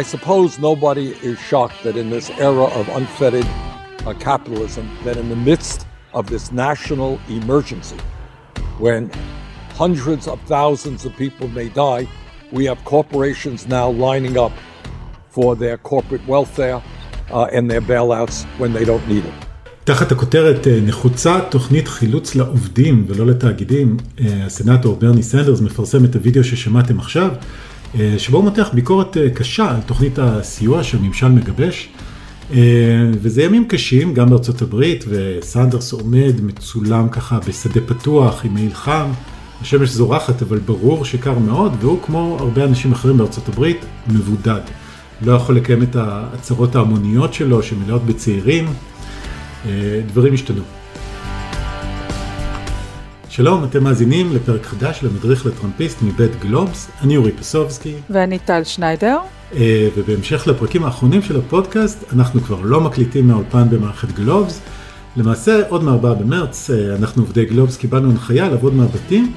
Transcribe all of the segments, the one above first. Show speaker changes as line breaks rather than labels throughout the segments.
I suppose nobody is shocked that in this era of unfettered uh, capitalism, that in the midst of this national emergency, when hundreds of thousands of people may die, we have corporations now lining up for their corporate welfare uh, and their bailouts when they don't need it.
תחת הכותרת נחוצה תוכנית חילוץ לעובדים ולא לתאגידים, הסנאטור ברני סנדרס מפרסם את הוידאו ששמעתם עכשיו, שבו הוא מותח ביקורת קשה על תוכנית הסיוע שהממשל מגבש. וזה ימים קשים גם בארצות הברית, וסנדרס עומד מצולם ככה בשדה פתוח עם מעיל חם, השמש זורחת אבל ברור שקר מאוד, והוא כמו הרבה אנשים אחרים בארצות הברית מבודד. לא יכול לקיים את ההצהרות ההמוניות שלו שמלאות בצעירים. דברים השתנו. שלום, אתם מאזינים לפרק חדש למדריך לטראמפיסט מבית גלובס, אני אורי פסובסקי.
ואני טל שניידר.
ובהמשך לפרקים האחרונים של הפודקאסט, אנחנו כבר לא מקליטים מהאולפן במערכת גלובס. למעשה, עוד מ-4 במרץ, אנחנו עובדי גלובס קיבלנו הנחיה לעבוד מהבתים,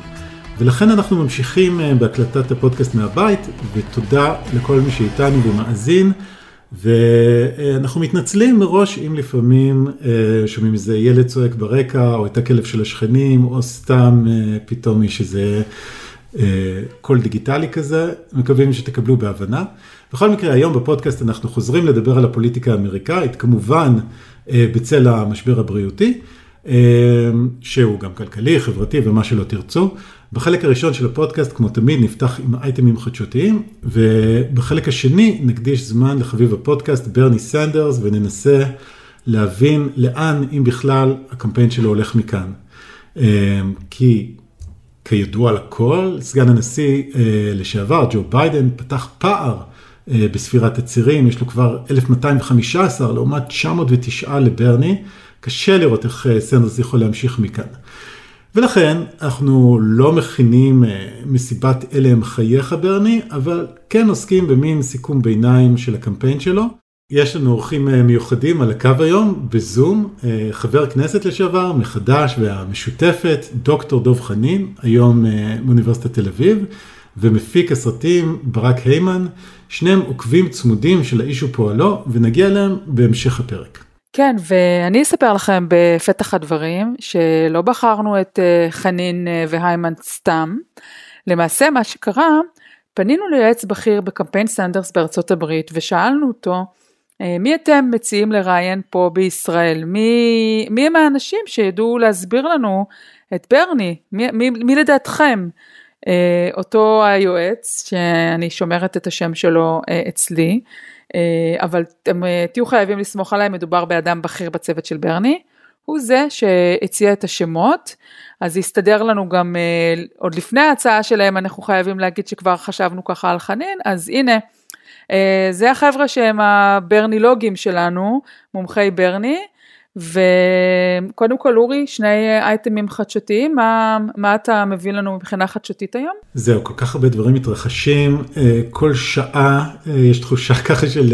ולכן אנחנו ממשיכים בהקלטת הפודקאסט מהבית, ותודה לכל מי שאיתנו ומאזין. ואנחנו מתנצלים מראש אם לפעמים שומעים איזה ילד צועק ברקע, או את הכלב של השכנים, או סתם פתאום יש איזה קול דיגיטלי כזה, מקווים שתקבלו בהבנה. בכל מקרה, היום בפודקאסט אנחנו חוזרים לדבר על הפוליטיקה האמריקאית, כמובן בצל המשבר הבריאותי, שהוא גם כלכלי, חברתי ומה שלא תרצו. בחלק הראשון של הפודקאסט, כמו תמיד, נפתח עם אייטמים חדשותיים, ובחלק השני נקדיש זמן לחביב הפודקאסט, ברני סנדרס, וננסה להבין לאן, אם בכלל, הקמפיין שלו הולך מכאן. כי כידוע לכל, סגן הנשיא לשעבר, ג'ו ביידן, פתח פער בספירת הצירים, יש לו כבר 1215 לעומת 909 לברני, קשה לראות איך סנדרס יכול להמשיך מכאן. ולכן אנחנו לא מכינים מסיבת אלה הם חייך ברני, אבל כן עוסקים במין סיכום ביניים של הקמפיין שלו. יש לנו אורחים מיוחדים על הקו היום, בזום, חבר כנסת לשעבר, מחדש והמשותפת, דוקטור דוב חנין, היום מאוניברסיטת תל אביב, ומפיק הסרטים ברק היימן, שניהם עוקבים צמודים של האיש ופועלו, ונגיע אליהם בהמשך הפרק.
כן, ואני אספר לכם בפתח הדברים שלא בחרנו את חנין והיימן סתם. למעשה מה שקרה, פנינו ליועץ בכיר בקמפיין סנדרס בארצות הברית ושאלנו אותו, מי אתם מציעים לראיין פה בישראל? מי, מי הם האנשים שידעו להסביר לנו את ברני? מי, מי, מי לדעתכם? אותו היועץ, שאני שומרת את השם שלו אצלי, אבל אתם תהיו חייבים לסמוך עליי, מדובר באדם בכיר בצוות של ברני, הוא זה שהציע את השמות, אז הסתדר לנו גם עוד לפני ההצעה שלהם, אנחנו חייבים להגיד שכבר חשבנו ככה על חנין, אז הנה, זה החבר'ה שהם הברנילוגים שלנו, מומחי ברני, וקודם כל אורי, שני אייטמים חדשותיים, מה, מה אתה מביא לנו מבחינה חדשותית היום?
זהו, כל כך הרבה דברים מתרחשים, כל שעה יש תחושה ככה של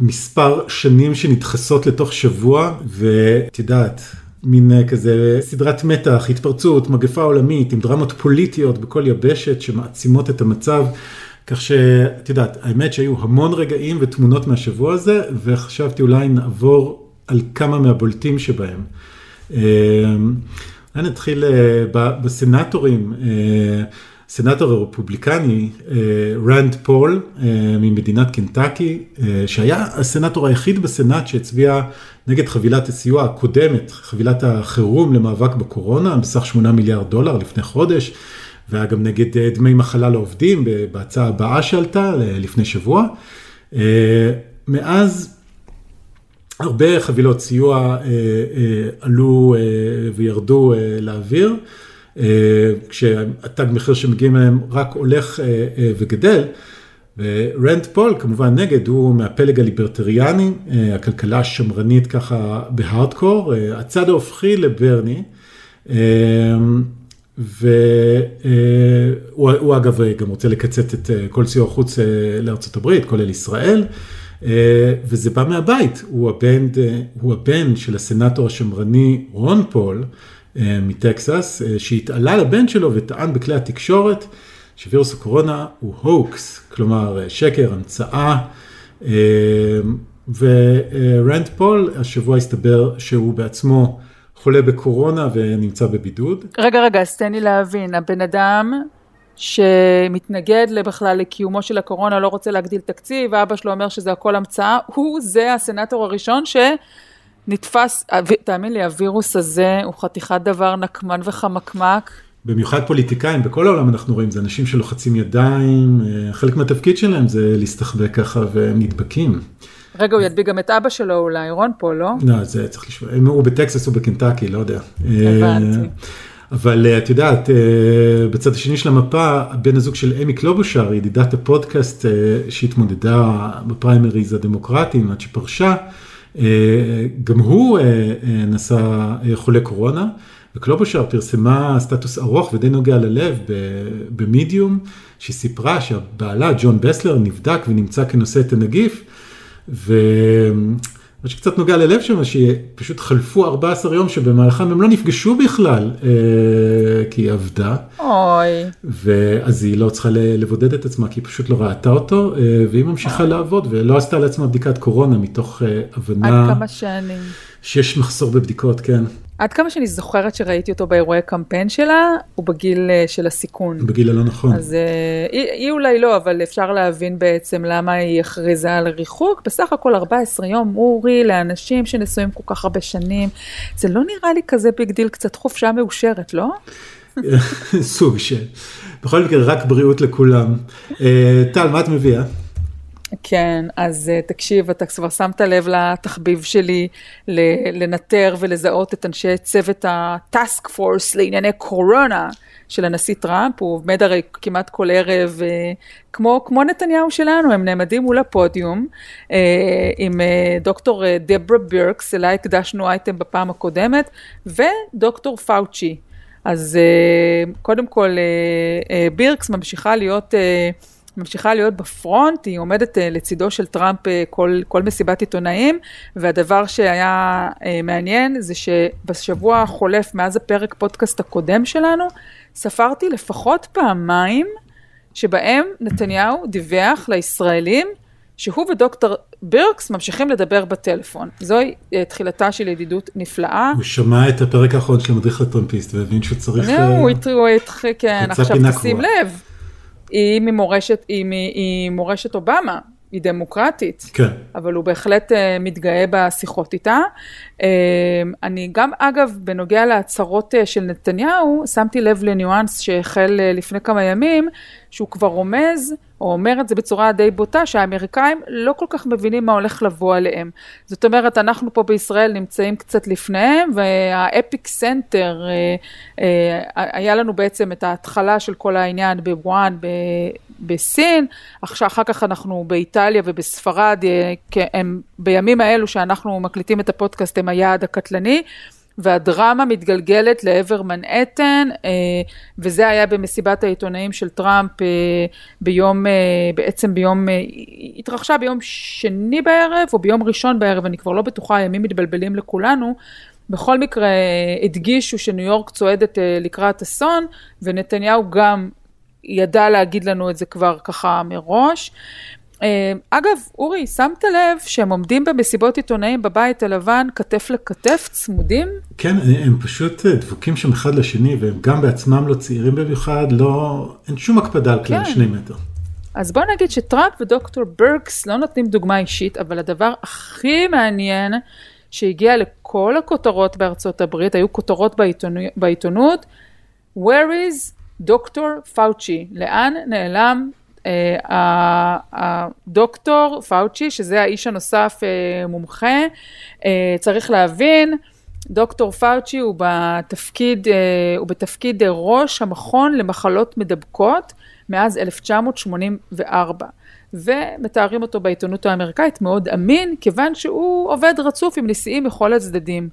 מספר שנים שנדחסות לתוך שבוע, ואת יודעת, מין כזה סדרת מתח, התפרצות, מגפה עולמית, עם דרמות פוליטיות בכל יבשת שמעצימות את המצב. כך שאת יודעת, האמת שהיו המון רגעים ותמונות מהשבוע הזה, וחשבתי אולי נעבור על כמה מהבולטים שבהם. אולי נתחיל בסנטורים, סנטור הרפובליקני, רנד פול ממדינת קנטקי, שהיה הסנטור היחיד בסנאט שהצביע נגד חבילת הסיוע הקודמת, חבילת החירום למאבק בקורונה, בסך 8 מיליארד דולר לפני חודש. והיה גם נגד דמי מחלה לעובדים בהצעה הבאה שעלתה לפני שבוע. מאז הרבה חבילות סיוע עלו וירדו לאוויר, כשהתג מחיר שמגיעים להם רק הולך וגדל. ורנד פול כמובן נגד, הוא מהפלג הליברטריאני, הכלכלה השמרנית ככה בהארדקור, הצד ההופכי לברני. והוא אגב גם רוצה לקצץ את כל סיוע חוץ הברית, כולל ישראל, וזה בא מהבית, הוא הבן, הוא הבן של הסנטור השמרני רון פול מטקסס, שהתעלה לבן שלו וטען בכלי התקשורת שווירוס הקורונה הוא הוקס, כלומר שקר, המצאה, ורנד פול השבוע הסתבר שהוא בעצמו חולה בקורונה ונמצא בבידוד.
רגע, רגע, אז תן לי להבין, הבן אדם שמתנגד בכלל לקיומו של הקורונה, לא רוצה להגדיל תקציב, ואבא שלו אומר שזה הכל המצאה, הוא זה הסנאטור הראשון שנתפס, תאמין לי, הווירוס הזה הוא חתיכת דבר נקמן וחמקמק.
במיוחד פוליטיקאים, בכל העולם אנחנו רואים, זה אנשים שלוחצים ידיים, אה, חלק מהתפקיד שלהם זה להסתחבק ככה והם נדבקים.
רגע, הוא ידביק גם את אבא שלו אולי, רון פה, לא?
לא, זה צריך לשמוע, הוא בטקסס, הוא בקנטקי, לא יודע.
הבנתי.
אה, אבל אה, את יודעת, בצד השני של המפה, בן הזוג של אמי קלובושר, ידידת הפודקאסט שהתמודדה בפריימריז הדמוקרטיים עד שפרשה, גם הוא נשא חולה קורונה. וקלובושר פרסמה סטטוס ארוך ודי נוגע ללב במדיום, שסיפרה שהבעלה ג'ון בסלר נבדק ונמצא כנושא את הנגיף, ומה שקצת נוגע ללב שם, שפשוט חלפו 14 יום שבמהלכם הם לא נפגשו בכלל, אה, כי היא עבדה.
אוי.
ואז היא לא צריכה לבודד את עצמה, כי היא פשוט לא ראתה אותו, אה, והיא ממשיכה לעבוד, ולא עשתה לעצמה בדיקת קורונה מתוך אה, הבנה...
עד כמה שנים.
שיש מחסור בבדיקות, כן.
עד כמה שאני זוכרת שראיתי אותו באירועי קמפיין שלה, הוא בגיל uh, של הסיכון.
בגיל הלא נכון.
אז uh, היא, היא אולי לא, אבל אפשר להבין בעצם למה היא הכריזה על ריחוק. בסך הכל 14 יום, אורי, לאנשים שנשואים כל כך הרבה שנים. זה לא נראה לי כזה big deal, קצת חופשה מאושרת, לא?
סוג של. בכל מקרה, רק בריאות לכולם. Uh, טל, מה את מביאה?
כן, אז uh, תקשיב, אתה כבר שמת לב לתחביב שלי לנטר ולזהות את אנשי צוות הטאסק פורס לענייני קורונה של הנשיא טראמפ, הוא עומד הרי כמעט כל ערב, uh, כמו, כמו נתניהו שלנו, הם נעמדים מול הפודיום uh, עם דוקטור דברה בירקס, אליי הקדשנו אייטם בפעם הקודמת, ודוקטור פאוצ'י. אז קודם כל, בירקס ממשיכה להיות... ממשיכה להיות בפרונט, היא עומדת אה, לצידו של טראמפ אה, כל, כל מסיבת עיתונאים, והדבר שהיה אה, מעניין זה שבשבוע החולף, מאז הפרק פודקאסט הקודם שלנו, ספרתי לפחות פעמיים שבהם נתניהו דיווח לישראלים שהוא ודוקטור בירקס ממשיכים לדבר בטלפון. זוהי תחילתה של ידידות נפלאה.
הוא שמע את הפרק האחרון של המדריך לטרמפיסט והבין שהוא צריך...
הוא התחיל, כן, עכשיו תשים לב. היא ממורשת, היא, היא מורשת אובמה, היא דמוקרטית,
כן.
אבל הוא בהחלט uh, מתגאה בשיחות איתה. Uh, אני גם, אגב, בנוגע להצהרות uh, של נתניהו, שמתי לב לניואנס שהחל uh, לפני כמה ימים, שהוא כבר רומז, או אומר את זה בצורה די בוטה, שהאמריקאים לא כל כך מבינים מה הולך לבוא עליהם. זאת אומרת, אנחנו פה בישראל נמצאים קצת לפניהם, וה epicenter, uh, uh, היה לנו בעצם את ההתחלה של כל העניין בווהאן, בסין, עכשיו, אחר כך אנחנו באיטליה ובספרד, אה, הם בימים האלו שאנחנו מקליטים את הפודקאסט הם היעד הקטלני. והדרמה מתגלגלת לעבר מנהטן, אה, וזה היה במסיבת העיתונאים של טראמפ אה, ביום, בעצם ביום, התרחשה ביום שני בערב או ביום ראשון בערב, אני כבר לא בטוחה, הימים מתבלבלים לכולנו. בכל מקרה הדגישו שניו יורק צועדת לקראת אסון, ונתניהו גם ידע להגיד לנו את זה כבר ככה מראש. אה, אגב, אורי, שמת לב שהם עומדים במסיבות עיתונאים בבית הלבן כתף לכתף, צמודים?
כן, הם פשוט אה, דבוקים שם אחד לשני, והם גם בעצמם לא צעירים במיוחד, לא, אין שום הקפדה על כלל כן. שני מטר.
אז בוא נגיד שטראמפ ודוקטור ברקס לא נותנים דוגמה אישית, אבל הדבר הכי מעניין שהגיע לכל הכותרות בארצות הברית, היו כותרות בעיתונות, בעיתונות where is דוקטור פאוצ'י, לאן נעלם אה, הדוקטור פאוצ'י, שזה האיש הנוסף אה, מומחה, אה, צריך להבין, דוקטור פאוצ'י הוא בתפקיד, אה, הוא בתפקיד ראש המכון למחלות מדבקות מאז 1984. ומתארים אותו בעיתונות האמריקאית מאוד אמין, כיוון שהוא עובד רצוף עם נשיאים מכל הצדדים.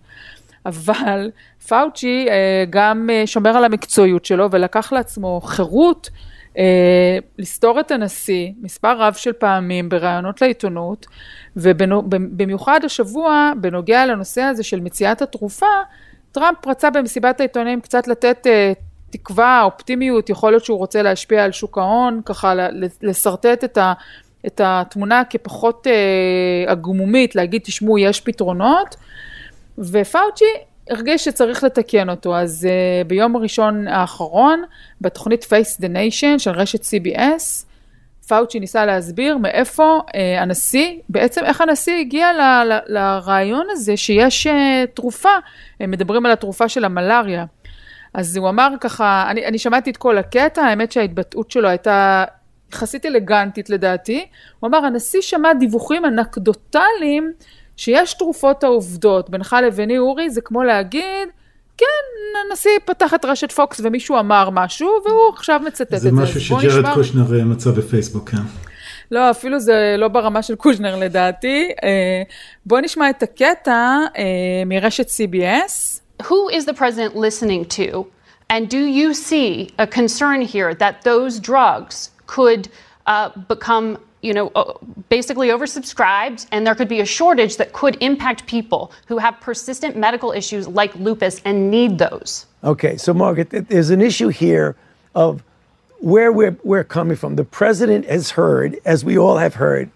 אבל פאוצ'י אה, גם אה, שומר על המקצועיות שלו ולקח לעצמו חירות אה, לסתור את הנשיא מספר רב של פעמים בראיונות לעיתונות, ובמיוחד השבוע, בנוגע לנושא הזה של מציאת התרופה, טראמפ רצה במסיבת העיתונאים קצת לתת תקווה, אופטימיות, יכול להיות שהוא רוצה להשפיע על שוק ההון, ככה לשרטט את, ה, את התמונה כפחות אה, עגמומית, להגיד, תשמעו, יש פתרונות, ופאוצ'י הרגיש שצריך לתקן אותו, אז uh, ביום הראשון האחרון, בתוכנית Face the Nation של רשת CBS, פאוצ'י ניסה להסביר מאיפה uh, הנשיא, בעצם איך הנשיא הגיע ל, ל, לרעיון הזה שיש uh, תרופה, הם מדברים על התרופה של המלאריה. אז הוא אמר ככה, אני, אני שמעתי את כל הקטע, האמת שההתבטאות שלו הייתה יחסית אלגנטית לדעתי, הוא אמר, הנשיא שמע דיווחים אנקדוטליים שיש תרופות העובדות, בינך לביני אורי, זה כמו להגיד, כן, הנשיא פתח את רשת פוקס ומישהו אמר משהו, והוא עכשיו מצטט את זה.
זה משהו שג'רד קושנר אה, מצא בפייסבוק, כן.
לא, אפילו זה לא ברמה של קושנר לדעתי. אה, בואו נשמע את הקטע אה, מרשת CBS.
Who is the president listening to? And do you see a concern here that those drugs could uh, become you know, basically oversubscribed, and there could be a shortage that could impact people who have persistent medical issues like lupus and need those.
Okay, so Margaret, there's an issue here of where we're, we're coming from. The president has heard, as we all have heard,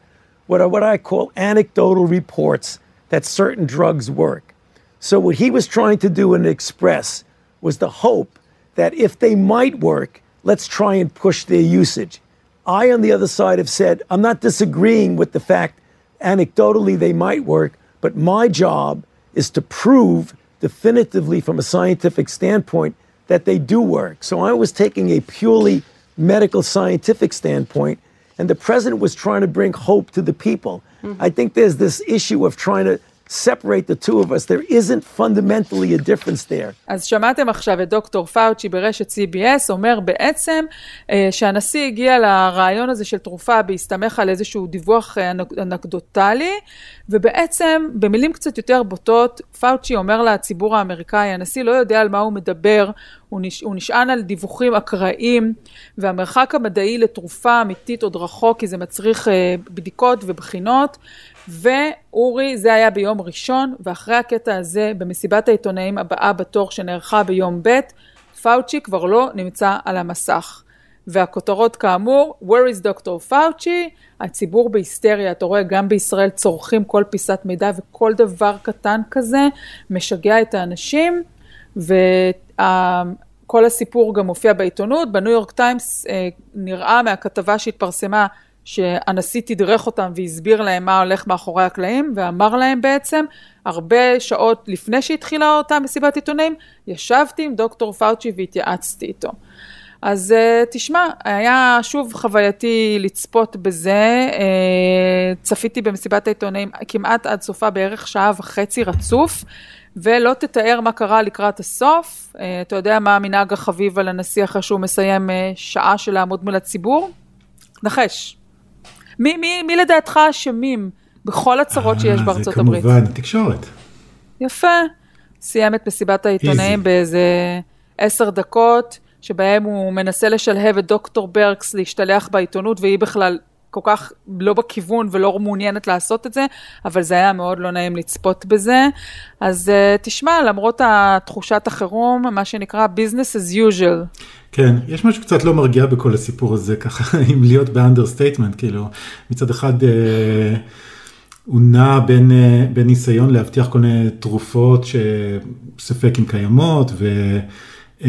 what are what I call anecdotal reports that certain drugs work. So what he was trying to do and express was the hope that if they might work, let's try and push their usage. I, on the other side, have said, I'm not disagreeing with the fact anecdotally they might work, but my job is to prove definitively from a scientific standpoint that they do work. So I was taking a purely medical scientific standpoint, and the president was trying to bring hope to the people. Mm-hmm. I think there's this issue of trying to separate the two of us. There isn't fundamentally a difference there.
אז שמעתם עכשיו את דוקטור פאוצ'י ברשת CBS אומר בעצם אה, שהנשיא הגיע לרעיון הזה של תרופה בהסתמך על איזשהו דיווח אה, אנקדוטלי, ובעצם במילים קצת יותר בוטות, פאוצ'י אומר לציבור האמריקאי, הנשיא לא יודע על מה הוא מדבר, הוא, נש, הוא נשען על דיווחים אקראיים, והמרחק המדעי לתרופה אמיתית עוד רחוק, כי זה מצריך אה, בדיקות ובחינות, ואורי, זה היה ביום ראשון, ואחרי הקטע הזה, במסיבת העיתונאים הבאה בתור שנערכה ביום ב', פאוצ'י כבר לא נמצא על המסך. והכותרות כאמור, where is דוקטור פאוצ'י? הציבור בהיסטריה, אתה רואה, גם בישראל צורכים כל פיסת מידע וכל דבר קטן כזה משגע את האנשים, וכל הסיפור גם מופיע בעיתונות. בניו יורק טיימס אה, נראה מהכתבה שהתפרסמה שהנשיא תדרך אותם והסביר להם מה הולך מאחורי הקלעים, ואמר להם בעצם, הרבה שעות לפני שהתחילה אותה מסיבת עיתונאים, ישבתי עם דוקטור פאוצ'י והתייעצתי איתו. אז uh, תשמע, היה שוב חווייתי לצפות בזה, uh, צפיתי במסיבת העיתונאים כמעט עד סופה בערך שעה וחצי רצוף, ולא תתאר מה קרה לקראת הסוף. Uh, אתה יודע מה המנהג החביב על הנשיא אחרי שהוא מסיים uh, שעה של לעמוד מול הציבור? נחש. מי, מי, מי לדעתך אשמים בכל הצרות שיש אה, בארצות הברית?
זה כמובן התקשורת.
יפה. סיים את מסיבת העיתונאים באיזה עשר דקות, שבהם הוא מנסה לשלהב את דוקטור ברקס להשתלח בעיתונות, והיא בכלל כל כך לא בכיוון ולא מעוניינת לעשות את זה, אבל זה היה מאוד לא נעים לצפות בזה. אז uh, תשמע, למרות תחושת החירום, מה שנקרא business as usual.
כן, יש משהו קצת לא מרגיע בכל הסיפור הזה, ככה, אם להיות ב understatement, כאילו, מצד אחד... uh, הוא נע בין, uh, בין ניסיון להבטיח כל מיני תרופות שספק אם קיימות, ו... Uh,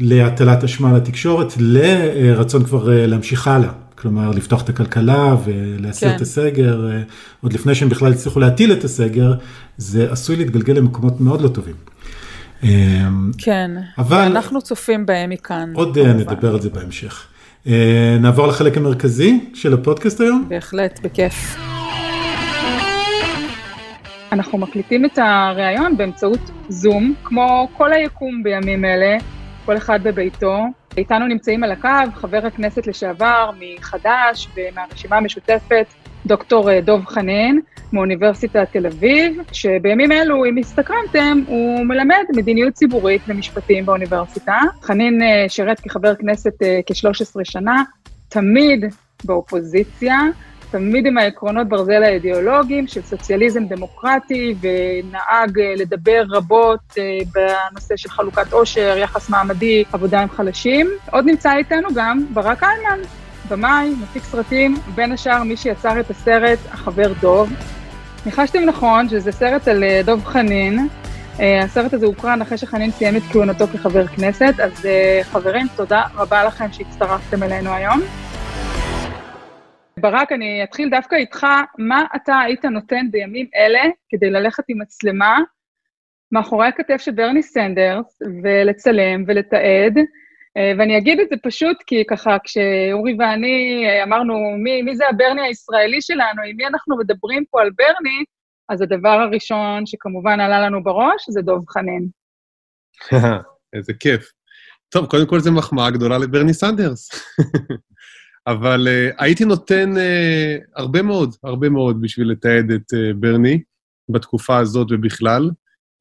להטלת אשמה לתקשורת, לרצון כבר להמשיך הלאה. כלומר, לפתוח את הכלכלה ולהסיר כן. את הסגר, אה, עוד לפני שהם בכלל הצליחו להטיל את הסגר, זה עשוי להתגלגל למקומות מאוד לא טובים.
אמ, כן, אבל אנחנו צופים בהם מכאן.
עוד אה, כמובן. נדבר על זה בהמשך. אה, נעבור לחלק המרכזי של הפודקאסט היום?
בהחלט, בכיף. אנחנו מקליטים את הריאיון באמצעות זום, כמו כל היקום בימים אלה, כל אחד בביתו. איתנו נמצאים על הקו חבר הכנסת לשעבר מחד"ש ומהרשימה המשותפת, דוקטור אה, דוב חנין מאוניברסיטת תל אביב, שבימים אלו, אם הסתקרנתם, הוא מלמד מדיניות ציבורית ומשפטים באוניברסיטה. חנין אה, שירת כחבר כנסת אה, כ-13 שנה, תמיד באופוזיציה,
תמיד עם העקרונות ברזל האידיאולוגיים של סוציאליזם דמוקרטי, ונהג לדבר רבות בנושא של חלוקת עושר, יחס מעמדי, עבודה עם חלשים. עוד נמצא איתנו גם ברק איינמן, במאי, מפיק סרטים, בין השאר מי שיצר את הסרט החבר דוב. ניחשתם נכון שזה סרט על דוב חנין, אה, הסרט הזה הוקרן אחרי שחנין סיים את כהונתו כחבר כנסת, אז אה, חברים, תודה רבה לכם שהצטרפתם אלינו היום. ברק, אני אתחיל דווקא איתך, מה אתה היית נותן בימים אלה כדי ללכת עם מצלמה מאחורי הכתף של ברני סנדרס ולצלם ולתעד? אה, ואני אגיד את זה פשוט כי ככה, כשאורי ואני אמרנו, מי, מי זה הברני הישראלי שלנו, עם מי אנחנו מדברים פה על ברני, אז הדבר הראשון שכמובן עלה לנו בראש זה דב חנין.
איזה כיף. טוב, קודם כל זו מחמאה גדולה לברני סנדרס. אבל uh, הייתי נותן uh, הרבה מאוד, הרבה מאוד בשביל לתעד את uh, ברני בתקופה הזאת ובכלל.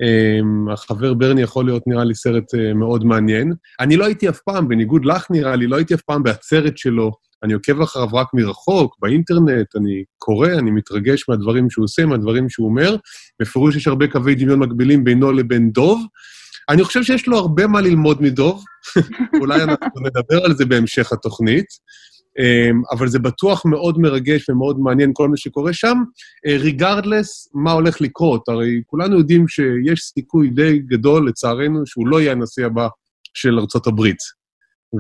Um, החבר ברני יכול להיות, נראה לי, סרט uh, מאוד מעניין. אני לא הייתי אף פעם, בניגוד לך נראה לי, לא הייתי אף פעם בעצרת שלו אני עוקב אחריו רק מרחוק, באינטרנט, אני קורא, אני מתרגש מהדברים שהוא עושה, מהדברים שהוא אומר. בפירוש יש הרבה קווי דמיון מקבילים בינו לבין דוב. אני חושב שיש לו הרבה מה ללמוד מדוב, אולי אנחנו נדבר על זה בהמשך התוכנית, אבל זה בטוח מאוד מרגש ומאוד מעניין כל מה שקורה שם, ריגרדלס מה הולך לקרות. הרי כולנו יודעים שיש סיכוי די גדול, לצערנו, שהוא לא יהיה הנשיא הבא של ארצות הברית.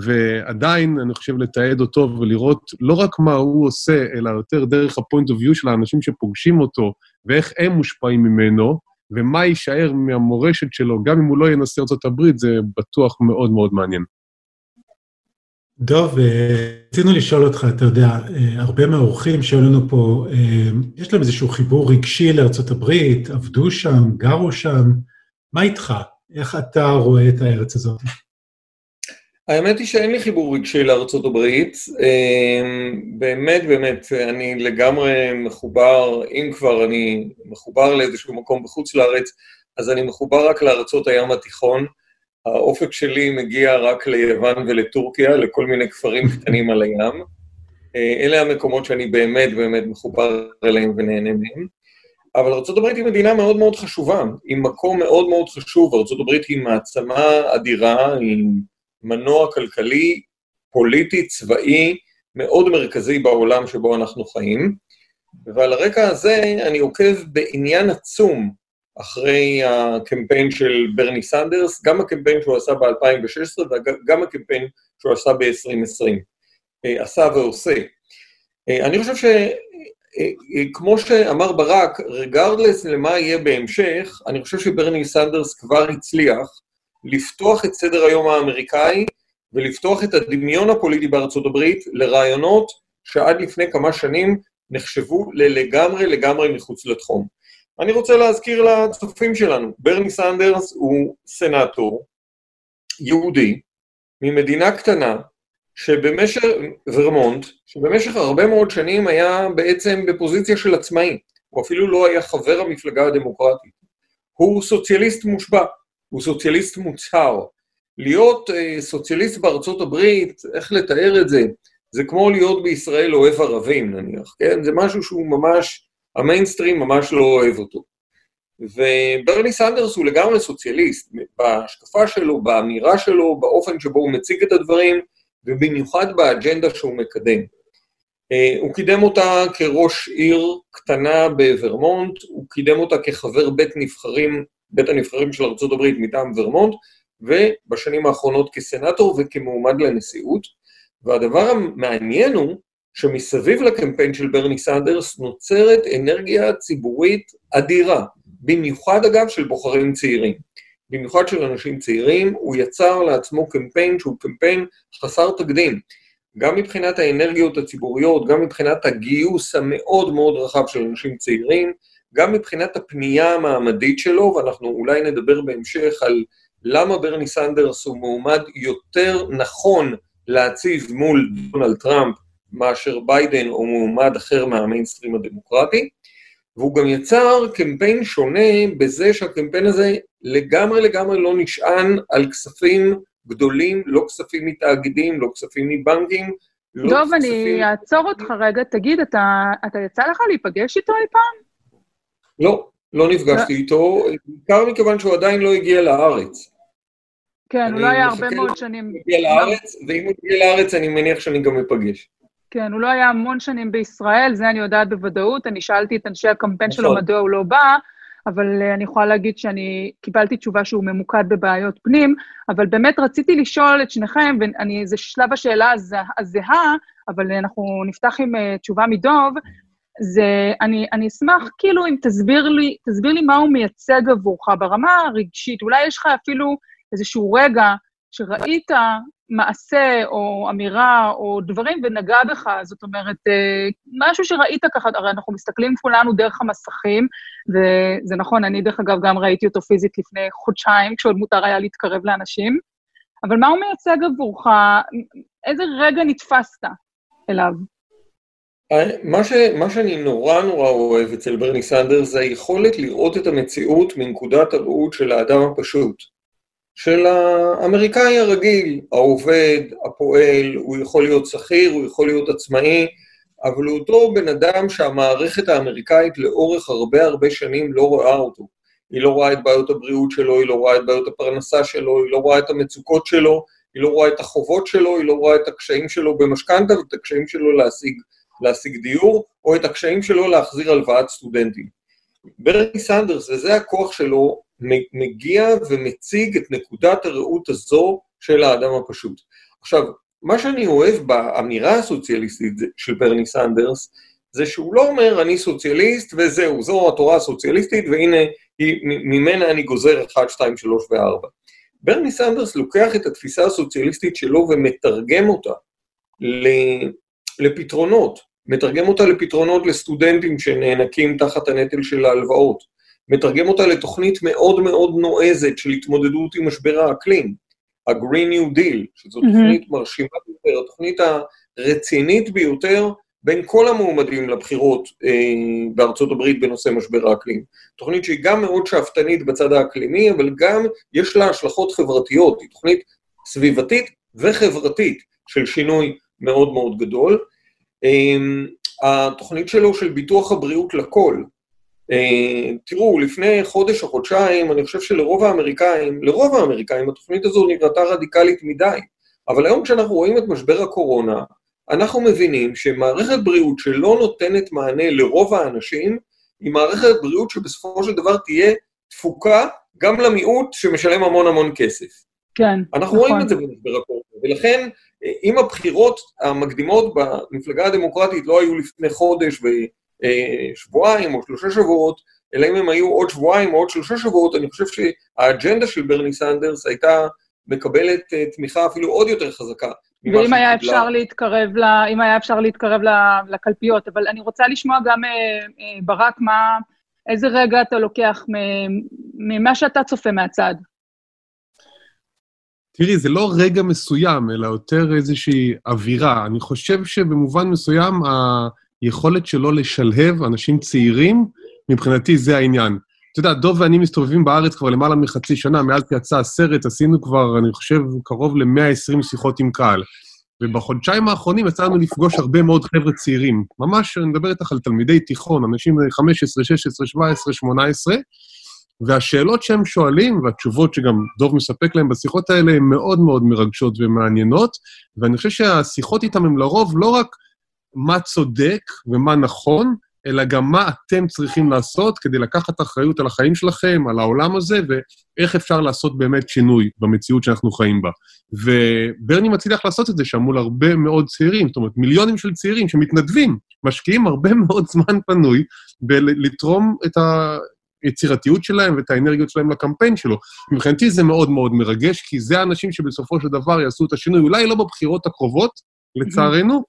ועדיין, אני חושב, לתעד אותו ולראות לא רק מה הוא עושה, אלא יותר דרך ה-point of view של האנשים שפוגשים אותו, ואיך הם מושפעים ממנו, ומה יישאר מהמורשת שלו, גם אם הוא לא ינסה ארה"ב, זה בטוח מאוד מאוד מעניין.
דוב, אה, רצינו לשאול אותך, אתה יודע, אה, הרבה מהאורחים שהיו לנו פה, אה, יש להם איזשהו חיבור רגשי הברית, עבדו שם, גרו שם, מה איתך? איך אתה רואה את הארץ הזאת?
האמת היא שאין לי חיבור רגשי לארצות הברית. אמ, באמת, באמת, אני לגמרי מחובר, אם כבר אני מחובר לאיזשהו מקום בחוץ לארץ, אז אני מחובר רק לארצות הים התיכון. האופק שלי מגיע רק ליוון ולטורקיה, לכל מיני כפרים קטנים על הים. אה, אלה המקומות שאני באמת באמת מחובר אליהם ונהנה מהם. אבל ארה"ב היא מדינה מאוד מאוד חשובה, היא מקום מאוד מאוד חשוב. ארה"ב היא מעצמה אדירה, היא מנוע כלכלי, פוליטי, צבאי, מאוד מרכזי בעולם שבו אנחנו חיים. ועל הרקע הזה אני עוקב בעניין עצום אחרי הקמפיין של ברני סנדרס, גם הקמפיין שהוא עשה ב-2016 וגם הקמפיין שהוא עשה ב-2020. אה, עשה ועושה. אה, אני חושב שכמו אה, שאמר ברק, regardless למה יהיה בהמשך, אני חושב שברני סנדרס כבר הצליח לפתוח את סדר היום האמריקאי ולפתוח את הדמיון הפוליטי בארצות הברית לרעיונות שעד לפני כמה שנים נחשבו ללגמרי לגמרי מחוץ לתחום. אני רוצה להזכיר לצופים שלנו, ברני סנדרס הוא סנאטור יהודי ממדינה קטנה שבמשך, ורמונט, שבמשך הרבה מאוד שנים היה בעצם בפוזיציה של עצמאי, הוא אפילו לא היה חבר המפלגה הדמוקרטית. הוא סוציאליסט מושבע, הוא סוציאליסט מוצהר. להיות אה, סוציאליסט בארצות הברית, איך לתאר את זה? זה כמו להיות בישראל אוהב ערבים נניח, כן? זה משהו שהוא ממש, המיינסטרים ממש לא אוהב אותו. וברני סנדרס הוא לגמרי סוציאליסט, בהשקפה שלו, באמירה שלו, באופן שבו הוא מציג את הדברים, ובמיוחד באג'נדה שהוא מקדם. אה, הוא קידם אותה כראש עיר קטנה בוורמונט, הוא קידם אותה כחבר בית נבחרים בית הנבחרים של ארה"ב מטעם ורמונט, ובשנים האחרונות כסנאטור וכמועמד לנשיאות. והדבר המעניין הוא שמסביב לקמפיין של ברני סנדרס נוצרת אנרגיה ציבורית אדירה, במיוחד אגב של בוחרים צעירים. במיוחד של אנשים צעירים, הוא יצר לעצמו קמפיין שהוא קמפיין חסר תקדים. גם מבחינת האנרגיות הציבוריות, גם מבחינת הגיוס המאוד מאוד רחב של אנשים צעירים, גם מבחינת הפנייה המעמדית שלו, ואנחנו אולי נדבר בהמשך על למה ברני סנדרס הוא מועמד יותר נכון להציב מול דונלד טראמפ מאשר ביידן או מועמד אחר מהמיינסטרים הדמוקרטי, והוא גם יצר קמפיין שונה בזה שהקמפיין הזה לגמרי לגמרי לא נשען על כספים גדולים, לא כספים מתאגידים, לא כספים מבנקים, לא
דוב, אני
כספים-
אעצור אותך רגע, תגיד, אתה, אתה יצא לך להיפגש איתו אי פעם?
לא, לא נפגשתי איתו, בעיקר מכיוון שהוא עדיין לא הגיע לארץ.
כן,
אני
הוא לא היה הרבה
מחכה
מאוד. שנים...
הוא הגיע לארץ, ואם הוא יגיע לארץ אני מניח שאני גם אפגש.
כן, הוא לא היה המון שנים בישראל, זה אני יודעת בוודאות. אני שאלתי את אנשי הקמפיין שלו
נכון.
מדוע הוא לא בא, אבל אה, אני יכולה להגיד שאני קיבלתי תשובה שהוא ממוקד בבעיות פנים, אבל באמת רציתי לשאול את שניכם, ואני, זה שלב השאלה הז- הזהה, אבל אנחנו נפתח עם אה, תשובה מדוב, זה, אני, אני אשמח כאילו אם תסביר לי, תסביר לי מה הוא מייצג עבורך ברמה הרגשית. אולי יש לך אפילו איזשהו רגע שראית מעשה או אמירה או דברים ונגע בך, זאת אומרת, אה, משהו שראית ככה, הרי אנחנו מסתכלים כולנו דרך המסכים, וזה נכון, אני דרך אגב גם ראיתי אותו פיזית לפני חודשיים, כשעוד מותר היה להתקרב לאנשים, אבל מה הוא מייצג עבורך? איזה רגע נתפסת אליו?
מה, ש, מה שאני נורא נורא אוהב אצל ברני סנדרס זה היכולת לראות את המציאות מנקודת הראות של האדם הפשוט. של האמריקאי הרגיל, העובד, הפועל, הוא יכול להיות שכיר, הוא יכול להיות עצמאי, אבל הוא אותו בן אדם שהמערכת האמריקאית לאורך הרבה הרבה שנים לא רואה אותו. היא לא רואה את בעיות הבריאות שלו, היא לא רואה את בעיות הפרנסה שלו, היא לא רואה את המצוקות שלו, היא לא רואה את החובות שלו, היא לא רואה את הקשיים שלו במשכנתה ואת הקשיים שלו להשיג, להשיג דיור, או את הקשיים שלו להחזיר הלוואת סטודנטים. ברני סנדרס, וזה הכוח שלו, מגיע ומציג את נקודת הראות הזו של האדם הפשוט. עכשיו, מה שאני אוהב באמירה הסוציאליסטית של ברני סנדרס, זה שהוא לא אומר, אני סוציאליסט וזהו, זו התורה הסוציאליסטית, והנה, היא, ממנה אני גוזר 1, 2, 3 ו-4. ברני סנדרס לוקח את התפיסה הסוציאליסטית שלו ומתרגם אותה לפתרונות. מתרגם אותה לפתרונות לסטודנטים שנאנקים תחת הנטל של ההלוואות. מתרגם אותה לתוכנית מאוד מאוד נועזת של התמודדות עם משבר האקלים, ה-Green New Deal, שזו mm-hmm. תוכנית מרשימה ביותר, התוכנית הרצינית ביותר בין כל המועמדים לבחירות אה, בארצות הברית בנושא משבר האקלים. תוכנית שהיא גם מאוד שאפתנית בצד האקלימי, אבל גם יש לה השלכות חברתיות, היא תוכנית סביבתית וחברתית של שינוי מאוד מאוד גדול. אה, התוכנית שלו של ביטוח הבריאות לכל, תראו, לפני חודש או חודשיים, אני חושב שלרוב האמריקאים, לרוב האמריקאים, התוכנית הזו נראתה רדיקלית מדי. אבל היום כשאנחנו רואים את משבר הקורונה, אנחנו מבינים שמערכת בריאות שלא נותנת מענה לרוב האנשים, היא מערכת בריאות שבסופו של דבר תהיה תפוקה גם למיעוט שמשלם המון המון כסף.
כן,
אנחנו נכון. רואים את זה במשבר הקורונה, ולכן אם הבחירות המקדימות במפלגה הדמוקרטית לא היו לפני חודש ו... שבועיים או שלושה שבועות, אלא אם הם היו עוד שבועיים או עוד שלושה שבועות, אני חושב שהאג'נדה של ברני סנדרס הייתה מקבלת תמיכה אפילו עוד יותר חזקה.
ואם היה אפשר להתקרב, ל... אם היה אפשר להתקרב לקלפיות, אבל אני רוצה לשמוע גם, ברק, מה, איזה רגע אתה לוקח ממה שאתה צופה מהצד?
תראי, זה לא רגע מסוים, אלא יותר איזושהי אווירה. אני חושב שבמובן מסוים, היכולת שלו לשלהב אנשים צעירים, מבחינתי זה העניין. אתה יודע, דוב ואני מסתובבים בארץ כבר למעלה מחצי שנה, מאז יצא הסרט, עשינו כבר, אני חושב, קרוב ל-120 שיחות עם קהל. ובחודשיים האחרונים יצא לנו לפגוש הרבה מאוד חבר'ה צעירים. ממש, אני מדבר איתך על תלמידי תיכון, אנשים 15, 16, 17, 18, והשאלות שהם שואלים, והתשובות שגם דוב מספק להם בשיחות האלה, הן מאוד מאוד מרגשות ומעניינות, ואני חושב שהשיחות איתם הן לרוב לא רק מה צודק ומה נכון, אלא גם מה אתם צריכים לעשות כדי לקחת אחריות על החיים שלכם, על העולם הזה, ואיך אפשר לעשות באמת שינוי במציאות שאנחנו חיים בה. וברני מצליח לעשות את זה שם מול הרבה מאוד צעירים, זאת אומרת, מיליונים של צעירים שמתנדבים, משקיעים הרבה מאוד זמן פנוי בלתרום את היצירתיות שלהם ואת האנרגיות שלהם לקמפיין שלו. מבחינתי זה מאוד מאוד מרגש, כי זה האנשים שבסופו של דבר יעשו את השינוי, אולי לא בבחירות הקרובות, לצערנו,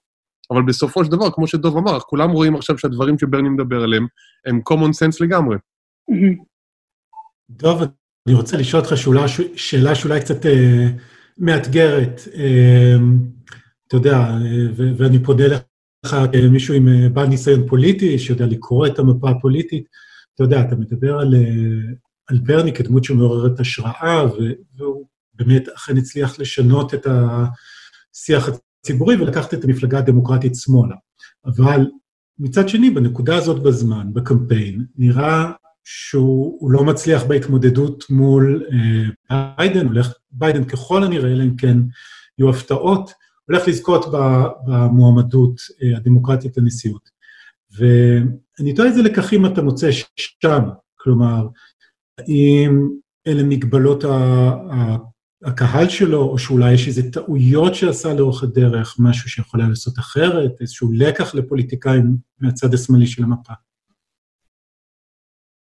אבל בסופו של דבר, כמו שדוב אמר, כולם רואים עכשיו שהדברים שברני מדבר עליהם הם common sense לגמרי.
דוב, אני רוצה לשאול אותך שאלה, שאלה שאולי קצת אה, מאתגרת. אה, אתה יודע, אה, ו- ואני פונה לך כמישהו עם אה, בעל ניסיון פוליטי, שיודע לקרוא את המפה הפוליטית. אתה יודע, אתה מדבר על, אה, על ברני כדמות שמעוררת השראה, והוא באמת אכן הצליח לשנות את השיח הציבורי ולקחת את המפלגה הדמוקרטית שמאלה. אבל מצד שני, בנקודה הזאת בזמן, בקמפיין, נראה שהוא לא מצליח בהתמודדות מול אה, ביידן, הולך, ביידן ככל הנראה, אלא אם כן יהיו הפתעות, הולך לזכות במועמדות אה, הדמוקרטית לנשיאות. ואני תוהה איזה לקחים אתה מוצא שם, כלומר, האם אלה מגבלות הקהל שלו, או שאולי יש איזה טעויות שעשה לאורך הדרך, משהו שיכול היה לעשות אחרת, איזשהו לקח לפוליטיקאים מהצד השמאלי של המפה.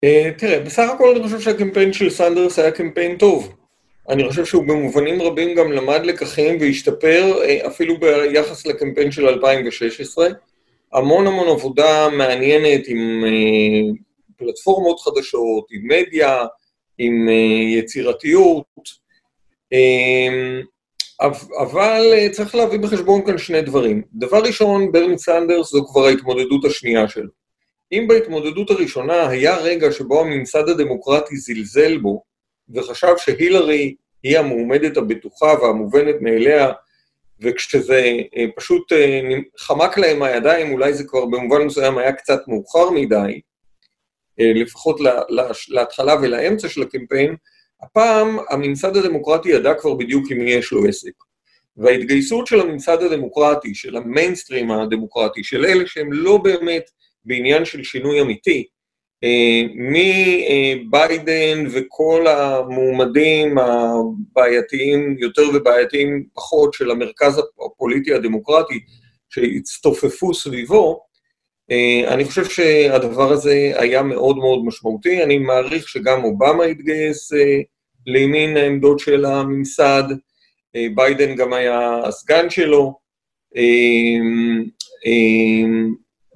אה, תראה, בסך הכל אני חושב שהקמפיין של סנדרס היה קמפיין טוב. אני חושב שהוא במובנים רבים גם למד לקחים והשתפר אה, אפילו ביחס לקמפיין של 2016. המון המון עבודה מעניינת עם אה, פלטפורמות חדשות, עם מדיה, עם יצירתיות, אבל אה, צריך להביא בחשבון כאן שני דברים. דבר ראשון, ברני סנדרס זו כבר ההתמודדות השנייה שלו. אם בהתמודדות הראשונה היה רגע שבו הממסד הדמוקרטי זלזל בו, וחשב שהילרי היא המועמדת הבטוחה והמובנת מאליה, וכשזה אה, פשוט אה, חמק להם הידיים, אולי זה כבר במובן מסוים היה קצת מאוחר מדי, לפחות להתחלה ולאמצע של הקמפיין, הפעם הממסד הדמוקרטי ידע כבר בדיוק עם מי יש לו עסק. וההתגייסות של הממסד הדמוקרטי, של המיינסטרים הדמוקרטי, של אלה שהם לא באמת בעניין של שינוי אמיתי, אה, מביידן וכל המועמדים הבעייתיים יותר ובעייתיים פחות של המרכז הפוליטי הדמוקרטי שהצטופפו סביבו, אה, אני חושב שהדבר הזה היה מאוד מאוד משמעותי. אני מעריך שגם אובמה התגייס אה, לימין העמדות של הממסד, אה, ביידן גם היה הסגן שלו,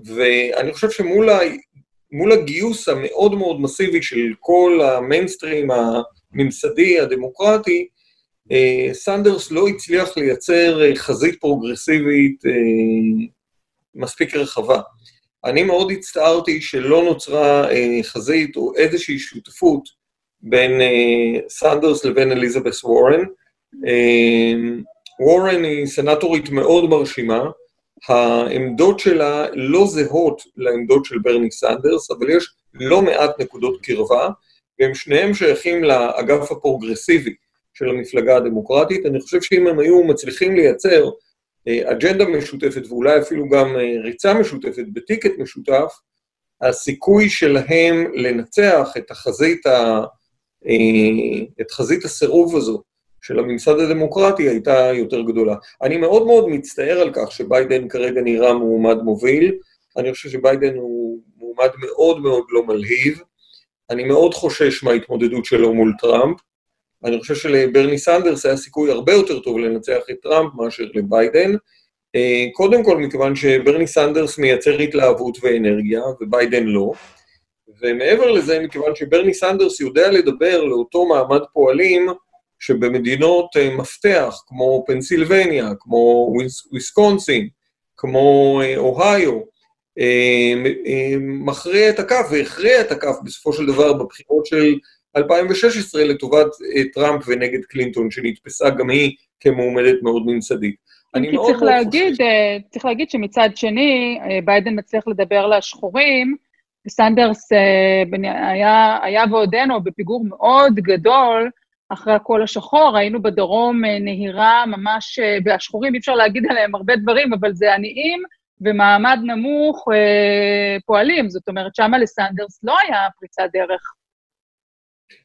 ואני חושב שמול הגיוס המאוד מאוד מסיבי של כל המיינסטרים הממסדי, הדמוקרטי, סנדרס לא הצליח לייצר חזית פרוגרסיבית מספיק רחבה. אני מאוד הצטערתי שלא נוצרה אה, חזית או איזושהי שותפות בין אה, סנדרס לבין אליזבת וורן. אה, וורן היא סנטורית מאוד מרשימה, העמדות שלה לא זהות לעמדות של ברני סנדרס, אבל יש לא מעט נקודות קרבה, והם שניהם שייכים לאגף הפרוגרסיבי של המפלגה הדמוקרטית. אני חושב שאם הם היו מצליחים לייצר אה, אג'נדה משותפת ואולי אפילו גם ריצה משותפת בטיקט משותף, הסיכוי שלהם לנצח את החזית, ה... אה, את חזית הסירוב הזו של הממסד הדמוקרטי הייתה יותר גדולה. אני מאוד מאוד מצטער על כך שביידן כרגע נראה מועמד מוביל. אני חושב שביידן הוא מועמד מאוד מאוד לא מלהיב. אני מאוד חושש מההתמודדות שלו מול טראמפ. אני חושב שלברני סנדרס היה סיכוי הרבה יותר טוב לנצח את טראמפ מאשר לביידן. אה, קודם כל, מכיוון שברני סנדרס מייצר התלהבות ואנרגיה, וביידן לא. ומעבר לזה, מכיוון שברני סנדרס יודע לדבר לאותו מעמד פועלים שבמדינות אה, מפתח, כמו פנסילבניה, כמו וויסקונסין, כמו אה, אוהיו, מכריע את הכף והכריע את הכף בסופו של דבר בבחירות של 2016 לטובת אה, טראמפ ונגד קלינטון, שנתפסה גם היא כמועמדת מאוד ממסדית.
אני מאוד מאוד חושב... אה, צריך להגיד שמצד שני, אה, ביידן מצליח לדבר לשחורים, וסנדרס היה, היה ועודנו בפיגור מאוד גדול אחרי הקול השחור, ראינו בדרום נהירה ממש, והשחורים אי אפשר להגיד עליהם הרבה דברים, אבל זה עניים ומעמד נמוך פועלים, זאת אומרת, שמה לסנדרס לא היה פריצת דרך.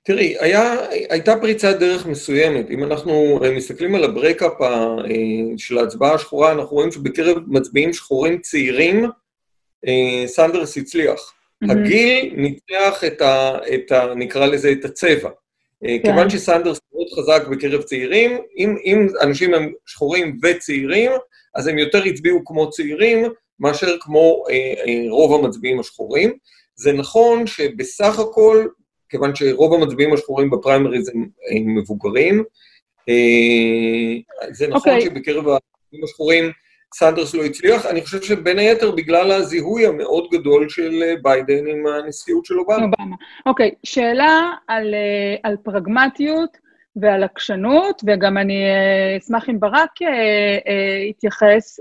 תראי, היה, הייתה פריצת דרך מסוימת. אם אנחנו אה, מסתכלים על ה breakup אה, של ההצבעה השחורה, אנחנו רואים שבקרב מצביעים שחורים צעירים, אה, סנדרס הצליח. Mm-hmm. הגיל ניצח את ה, את ה... נקרא לזה את הצבע. כן. כיוון שסנדרס מאוד חזק בקרב צעירים, אם, אם אנשים הם שחורים וצעירים, אז הם יותר הצביעו כמו צעירים מאשר כמו אה, אה, רוב המצביעים השחורים. זה נכון שבסך הכל כיוון שרוב המצביעים השחורים בפריימריז הם, הם מבוגרים. אה, זה נכון okay. אוקיי. שבקרב המצביעים השחורים סנדרס לא הצליח, אני חושב שבין היתר בגלל הזיהוי המאוד גדול של אה, ביידן עם הנשיאות של אובמה.
אובמה. אוקיי, שאלה על, אה, על פרגמטיות
ועל עקשנות, וגם אני אה, אשמח אם ברק אה, אה, יתייחס.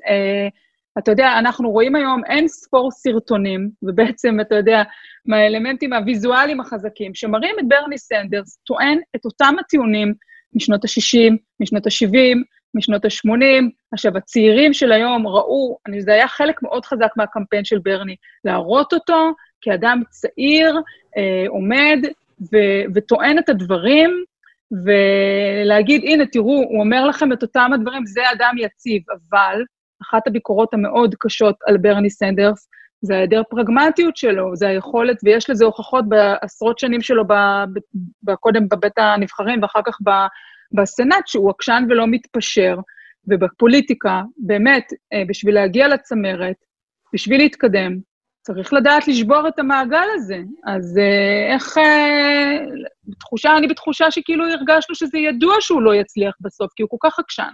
אתה יודע, אנחנו רואים היום אין ספור סרטונים, ובעצם, אתה יודע, מהאלמנטים הוויזואליים החזקים, שמראים את ברני סנדרס טוען את אותם הטיעונים משנות ה-60, משנות ה-70, משנות ה-80. עכשיו, הצעירים של היום ראו, זה היה חלק מאוד חזק מהקמפיין של ברני, להראות אותו כאדם צעיר, אה, עומד ו- וטוען את הדברים, ולהגיד, הנה, תראו, הוא אומר לכם את אותם הדברים, זה אדם יציב, אבל אחת הביקורות המאוד קשות על ברני סנדרס זה היעדר פרגמטיות שלו, זה היכולת, ויש לזה הוכחות בעשרות שנים שלו קודם בבית הנבחרים ואחר כך בסנאט, שהוא עקשן ולא מתפשר. ובפוליטיקה, באמת, אה, בשביל להגיע לצמרת, בשביל להתקדם, צריך לדעת לשבור את המעגל הזה. אז אה, איך... אה, בתחושה, אני בתחושה שכאילו הרגשנו שזה ידוע שהוא לא יצליח בסוף, כי הוא כל כך עקשן.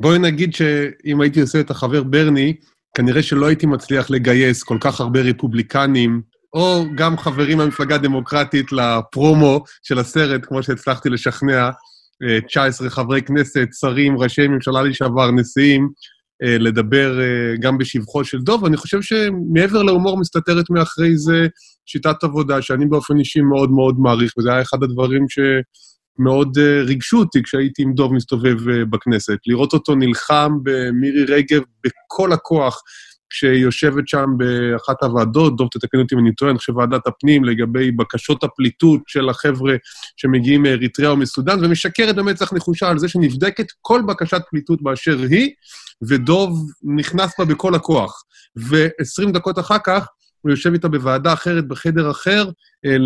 בואי נגיד שאם הייתי עושה את החבר ברני, כנראה שלא הייתי מצליח לגייס כל כך הרבה רפובליקנים, או גם חברים מהמפלגה הדמוקרטית לפרומו של הסרט, כמו שהצלחתי לשכנע 19 אה, חברי כנסת, שרים, ראשי ממשלה לשעבר, נשיאים, אה, לדבר אה, גם בשבחו של דוב. אני חושב שמעבר להומור מסתתרת מאחרי זה שיטת עבודה, שאני באופן אישי מאוד מאוד מעריך, וזה היה אחד הדברים שמאוד ריגשו אותי כשהייתי עם דוב מסתובב בכנסת. לראות אותו נלחם במירי רגב בכל הכוח, כשהיא יושבת שם באחת הוועדות, דוב תתקן אותי אם אני טועה, אני חושב ועדת הפנים, לגבי בקשות הפליטות של החבר'ה שמגיעים מאריתריאה או מסודאן, ומשקרת במצח נחושה על זה שנבדקת כל בקשת פליטות באשר היא, ודוב נכנס בה בכל הכוח. ו-20 דקות אחר כך הוא יושב איתה בוועדה אחרת, בחדר אחר, אה,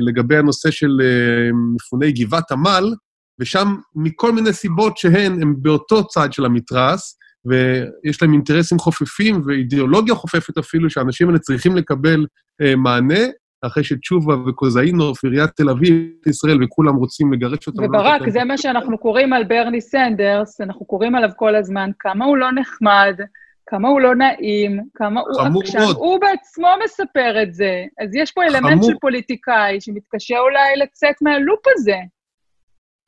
לגבי הנושא של אה, מפוני גבעת עמל, ושם, מכל מיני סיבות שהן, הם באותו צד של המתרס, ויש להם אינטרסים חופפים ואידיאולוגיה חופפת אפילו, שהאנשים האלה צריכים לקבל אה, מענה, אחרי שתשובה וקוזאינוף, עיריית תל אביב, ישראל, וכולם רוצים לגרש אותם.
וברק, זה מה שאנחנו קוראים על ברני סנדרס, אנחנו קוראים עליו כל הזמן, כמה הוא לא נחמד, כמה הוא לא נעים, כמה הוא עקשן. הוא בעצמו מספר את זה. אז יש פה אלמנט חמור. של פוליטיקאי שמתקשה אולי לצאת מהלופ הזה.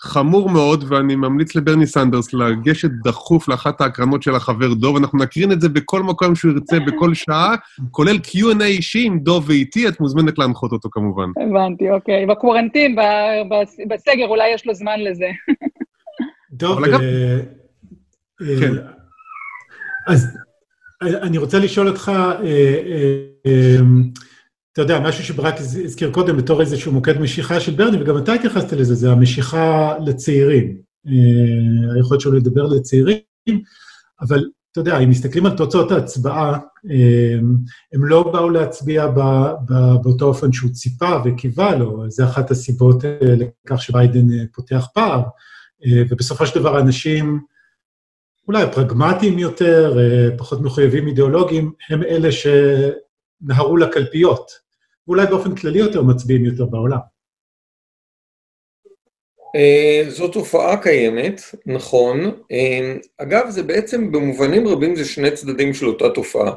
חמור מאוד, ואני ממליץ לברני סנדרס לגשת דחוף לאחת ההקרנות של החבר דוב. אנחנו נקרין את זה בכל מקום שהוא ירצה, בכל שעה, כולל Q&A אישי עם דוב ואיתי, את מוזמנת להנחות אותו כמובן.
הבנתי, אוקיי. בקוורנטין, בסגר, אולי יש לו זמן לזה.
דוב, אה, אה, כן. אז אה, אני רוצה לשאול אותך, אתה יודע, משהו שברק הזכיר קודם בתור איזשהו מוקד משיכה של ברני, וגם אתה התייחסת לזה, זה המשיכה לצעירים. אה, היכולת שלו לדבר לצעירים, אבל אתה יודע, אם מסתכלים על תוצאות ההצבעה, אה, הם לא באו להצביע באותו אופן שהוא ציפה וקיווה לו, זה אחת הסיבות אה, לכך שביידן פותח פער, ובסופו של דבר האנשים, אולי פרגמטיים יותר, פחות מחויבים אידיאולוגיים, הם אלה שנהרו לקלפיות. ואולי באופן כללי יותר מצביעים יותר בעולם.
אה, זו תופעה קיימת, נכון. אה, אגב, זה בעצם במובנים רבים זה שני צדדים של אותה תופעה.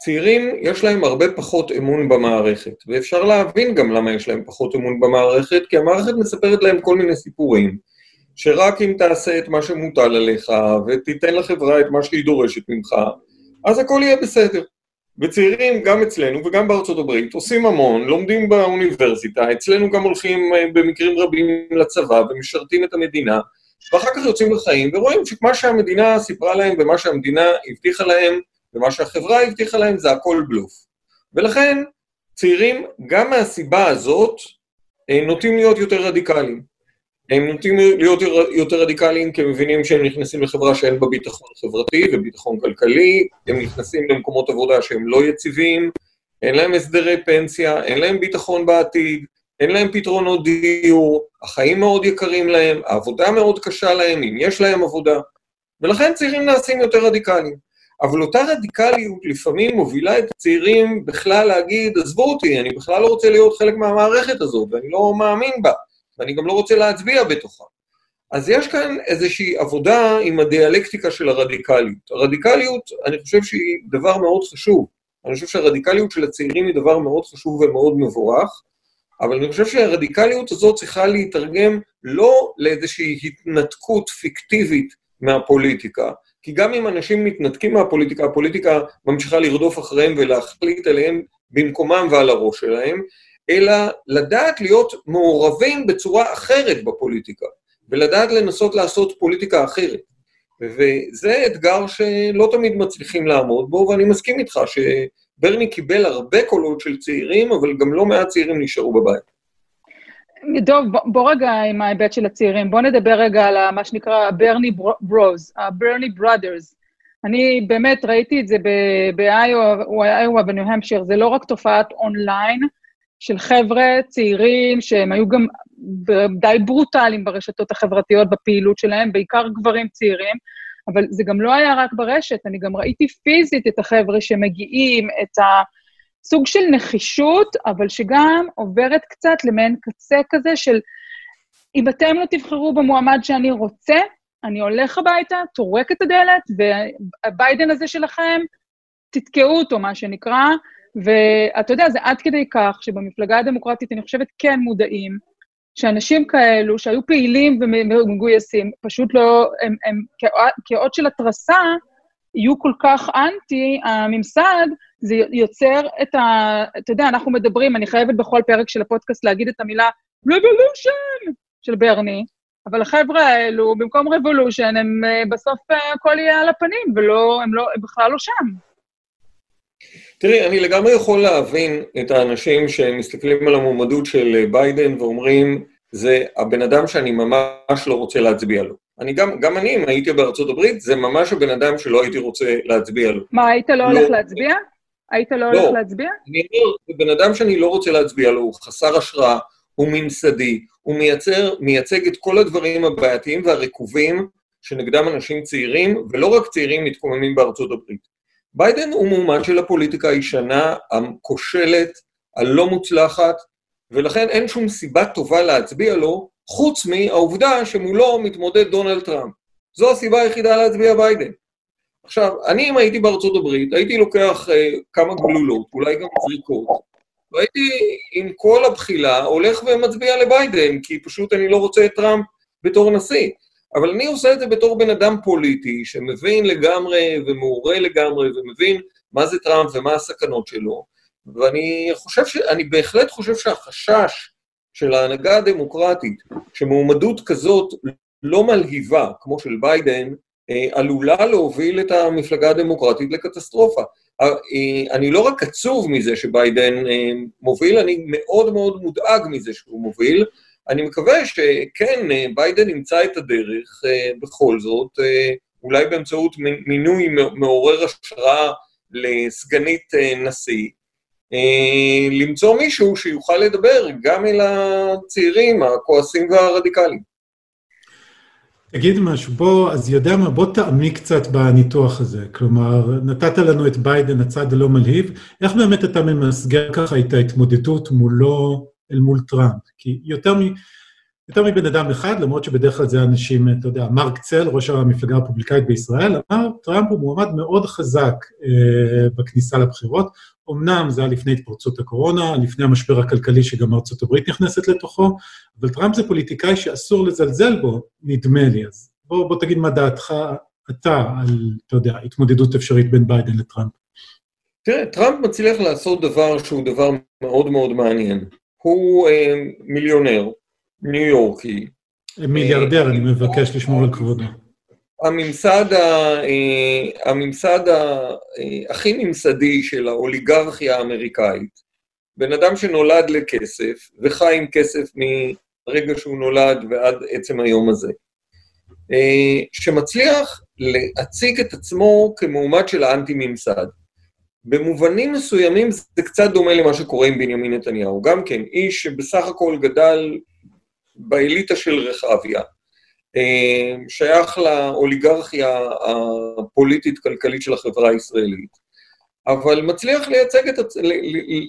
צעירים, יש להם הרבה פחות אמון במערכת, ואפשר להבין גם למה יש להם פחות אמון במערכת, כי המערכת מספרת להם כל מיני סיפורים, שרק אם תעשה את מה שמוטל עליך, ותיתן לחברה את מה שהיא דורשת ממך, אז הכל יהיה בסדר. וצעירים, גם אצלנו וגם בארצות הברית, עושים המון, לומדים באוניברסיטה, אצלנו גם הולכים אה, במקרים רבים לצבא ומשרתים את המדינה, ואחר כך יוצאים לחיים ורואים שמה שהמדינה סיפרה להם ומה שהמדינה הבטיחה להם ומה שהחברה הבטיחה להם זה הכל בלוף. ולכן צעירים, גם מהסיבה הזאת, אה, נוטים להיות יותר רדיקליים. הם נוטים להיות יותר רדיקליים כי הם מבינים שהם נכנסים לחברה שאין בה ביטחון חברתי וביטחון כלכלי, הם נכנסים למקומות עבודה שהם לא יציבים, אין להם הסדרי פנסיה, אין להם ביטחון בעתיד, אין להם פתרונות דיור, החיים מאוד יקרים להם, העבודה מאוד קשה להם, אם יש להם עבודה, ולכן צעירים נעשים יותר רדיקליים. אבל אותה רדיקליות לפעמים מובילה את הצעירים בכלל להגיד, עזבו אותי, אני בכלל לא רוצה להיות חלק מהמערכת הזאת, ואני לא מאמין בה. ואני גם לא רוצה להצביע בתוכה. אז יש כאן איזושהי עבודה עם הדיאלקטיקה של הרדיקליות. הרדיקליות, אני חושב שהיא דבר מאוד חשוב. אני חושב שהרדיקליות של הצעירים היא דבר מאוד חשוב ומאוד מבורך, אבל אני חושב שהרדיקליות הזאת צריכה להתרגם לא לאיזושהי התנתקות פיקטיבית מהפוליטיקה, כי גם אם אנשים מתנתקים מהפוליטיקה, הפוליטיקה ממשיכה לרדוף אחריהם ולהחליט עליהם במקומם ועל הראש שלהם, אלא לדעת להיות מעורבים בצורה אחרת בפוליטיקה, ולדעת לנסות לעשות פוליטיקה אחרת. וזה אתגר שלא תמיד מצליחים לעמוד בו, ואני מסכים איתך שברני קיבל הרבה קולות של צעירים, אבל גם לא מעט צעירים נשארו בבית.
דוב, בוא, בוא רגע עם ההיבט של הצעירים. בוא נדבר רגע על מה שנקרא ברני ברוז, הברני ברודרס. אני באמת ראיתי את זה באיואה וניו המפשיר, זה לא רק תופעת אונליין של חבר'ה צעירים שהם היו גם די ברוטליים ברשתות החברתיות בפעילות שלהם, בעיקר גברים צעירים, אבל זה גם לא היה רק ברשת, אני גם ראיתי פיזית את החבר'ה שמגיעים, את הסוג של נחישות, אבל שגם עוברת קצת למעין קצה כזה של, אם אתם לא תבחרו במועמד שאני רוצה, אני הולך הביתה, טורק את הדלת, והביידן הזה שלכם, תתקעו אותו, מה שנקרא, ואתה יודע, זה עד כדי כך שבמפלגה הדמוקרטית, אני חושבת, כן מודעים, שאנשים כאלו, שהיו פעילים ומגויסים, פשוט לא, הם, הם כאות של התרסה, יהיו כל כך אנטי הממסד, זה יוצר את ה... אתה יודע, אנחנו מדברים, אני חייבת בכל פרק של הפודקאסט להגיד את המילה revolution של ברני, אבל החבר'ה האלו, במקום revolution, הם אה, בסוף אה, הכל יהיה על הפנים, ולא, הם, לא, הם בכלל לא שם.
תראי, אני לגמרי יכול להבין את האנשים שמסתכלים על המועמדות של ביידן ואומרים, זה הבן אדם שאני ממש לא רוצה להצביע לו. אני גם, גם אני, אם הייתי בארצות הברית, זה ממש הבן אדם שלא הייתי רוצה להצביע לו.
מה, היית לא, לא הולך להצביע? היית לא, לא הולך להצביע?
אני אומר, זה בן אדם שאני לא רוצה להצביע לו, הוא חסר השראה, הוא ממסדי, הוא מייצר, מייצג את כל הדברים הבעייתיים והרקובים שנגדם אנשים צעירים, ולא רק צעירים מתקוממים בארצות הברית. ביידן הוא מועמד של הפוליטיקה הישנה, הכושלת, הלא מוצלחת, ולכן אין שום סיבה טובה להצביע לו, חוץ מהעובדה שמולו מתמודד דונלד טראמפ. זו הסיבה היחידה להצביע ביידן. עכשיו, אני אם הייתי בארצות הברית, הייתי לוקח אה, כמה גלולות, אולי גם זריקות, והייתי עם כל הבחילה הולך ומצביע לביידן, כי פשוט אני לא רוצה את טראמפ בתור נשיא. אבל אני עושה את זה בתור בן אדם פוליטי, שמבין לגמרי ומעורה לגמרי ומבין מה זה טראמפ ומה הסכנות שלו. ואני חושב ש... אני בהחלט חושב שהחשש של ההנהגה הדמוקרטית, שמועמדות כזאת לא מלהיבה, כמו של ביידן, אה, עלולה להוביל את המפלגה הדמוקרטית לקטסטרופה. אה, אני לא רק עצוב מזה שביידן אה, מוביל, אני מאוד מאוד מודאג מזה שהוא מוביל, אני מקווה שכן, ביידן ימצא את הדרך אה, בכל זאת, אה, אולי באמצעות מינוי מעורר השראה לסגנית אה, נשיא, למצוא מישהו שיוכל לדבר גם אל הצעירים, הכועסים והרדיקליים.
תגיד משהו, בוא, אז יודע מה, בוא תעמיק קצת בניתוח הזה. כלומר, נתת לנו את ביידן, הצד הלא מלהיב, איך באמת אתה ממסגר ככה את ההתמודדות מולו אל מול טראמפ. כי יותר, מ, יותר מבן אדם אחד, למרות שבדרך כלל זה אנשים, אתה יודע, מרק צל, ראש המפלגה הרפובליקאית בישראל, אמר, טראמפ הוא מועמד מאוד חזק אה, בכניסה לבחירות. אמנם זה היה לפני התפרצות הקורונה, לפני המשבר הכלכלי שגם ארצות הברית נכנסת לתוכו, אבל טראמפ זה פוליטיקאי שאסור לזלזל בו, נדמה לי. אז בוא, בוא תגיד מה דעתך אתה על, אתה יודע, התמודדות אפשרית בין ביידן לטראמפ.
תראה, טראמפ מצליח לעשות דבר שהוא דבר מאוד מאוד מעניין. הוא אה, מיליונר, ניו יורקי.
מיליארדר, אני מבקש לשמור על כבודו.
הממסד, ה, אה, הממסד ה, אה, הכי ממסדי של האוליגרכיה האמריקאית, בן אדם שנולד לכסף וחי עם כסף מרגע שהוא נולד ועד עצם היום הזה, שמצליח להציג את עצמו כמועמד של האנטי-ממסד. במובנים מסוימים זה קצת דומה למה שקורה עם בנימין נתניהו. גם כן, איש שבסך הכל גדל באליטה של רחביה, אה, שייך לאוליגרכיה הפוליטית-כלכלית של החברה הישראלית, אבל מצליח לייצג את עצ...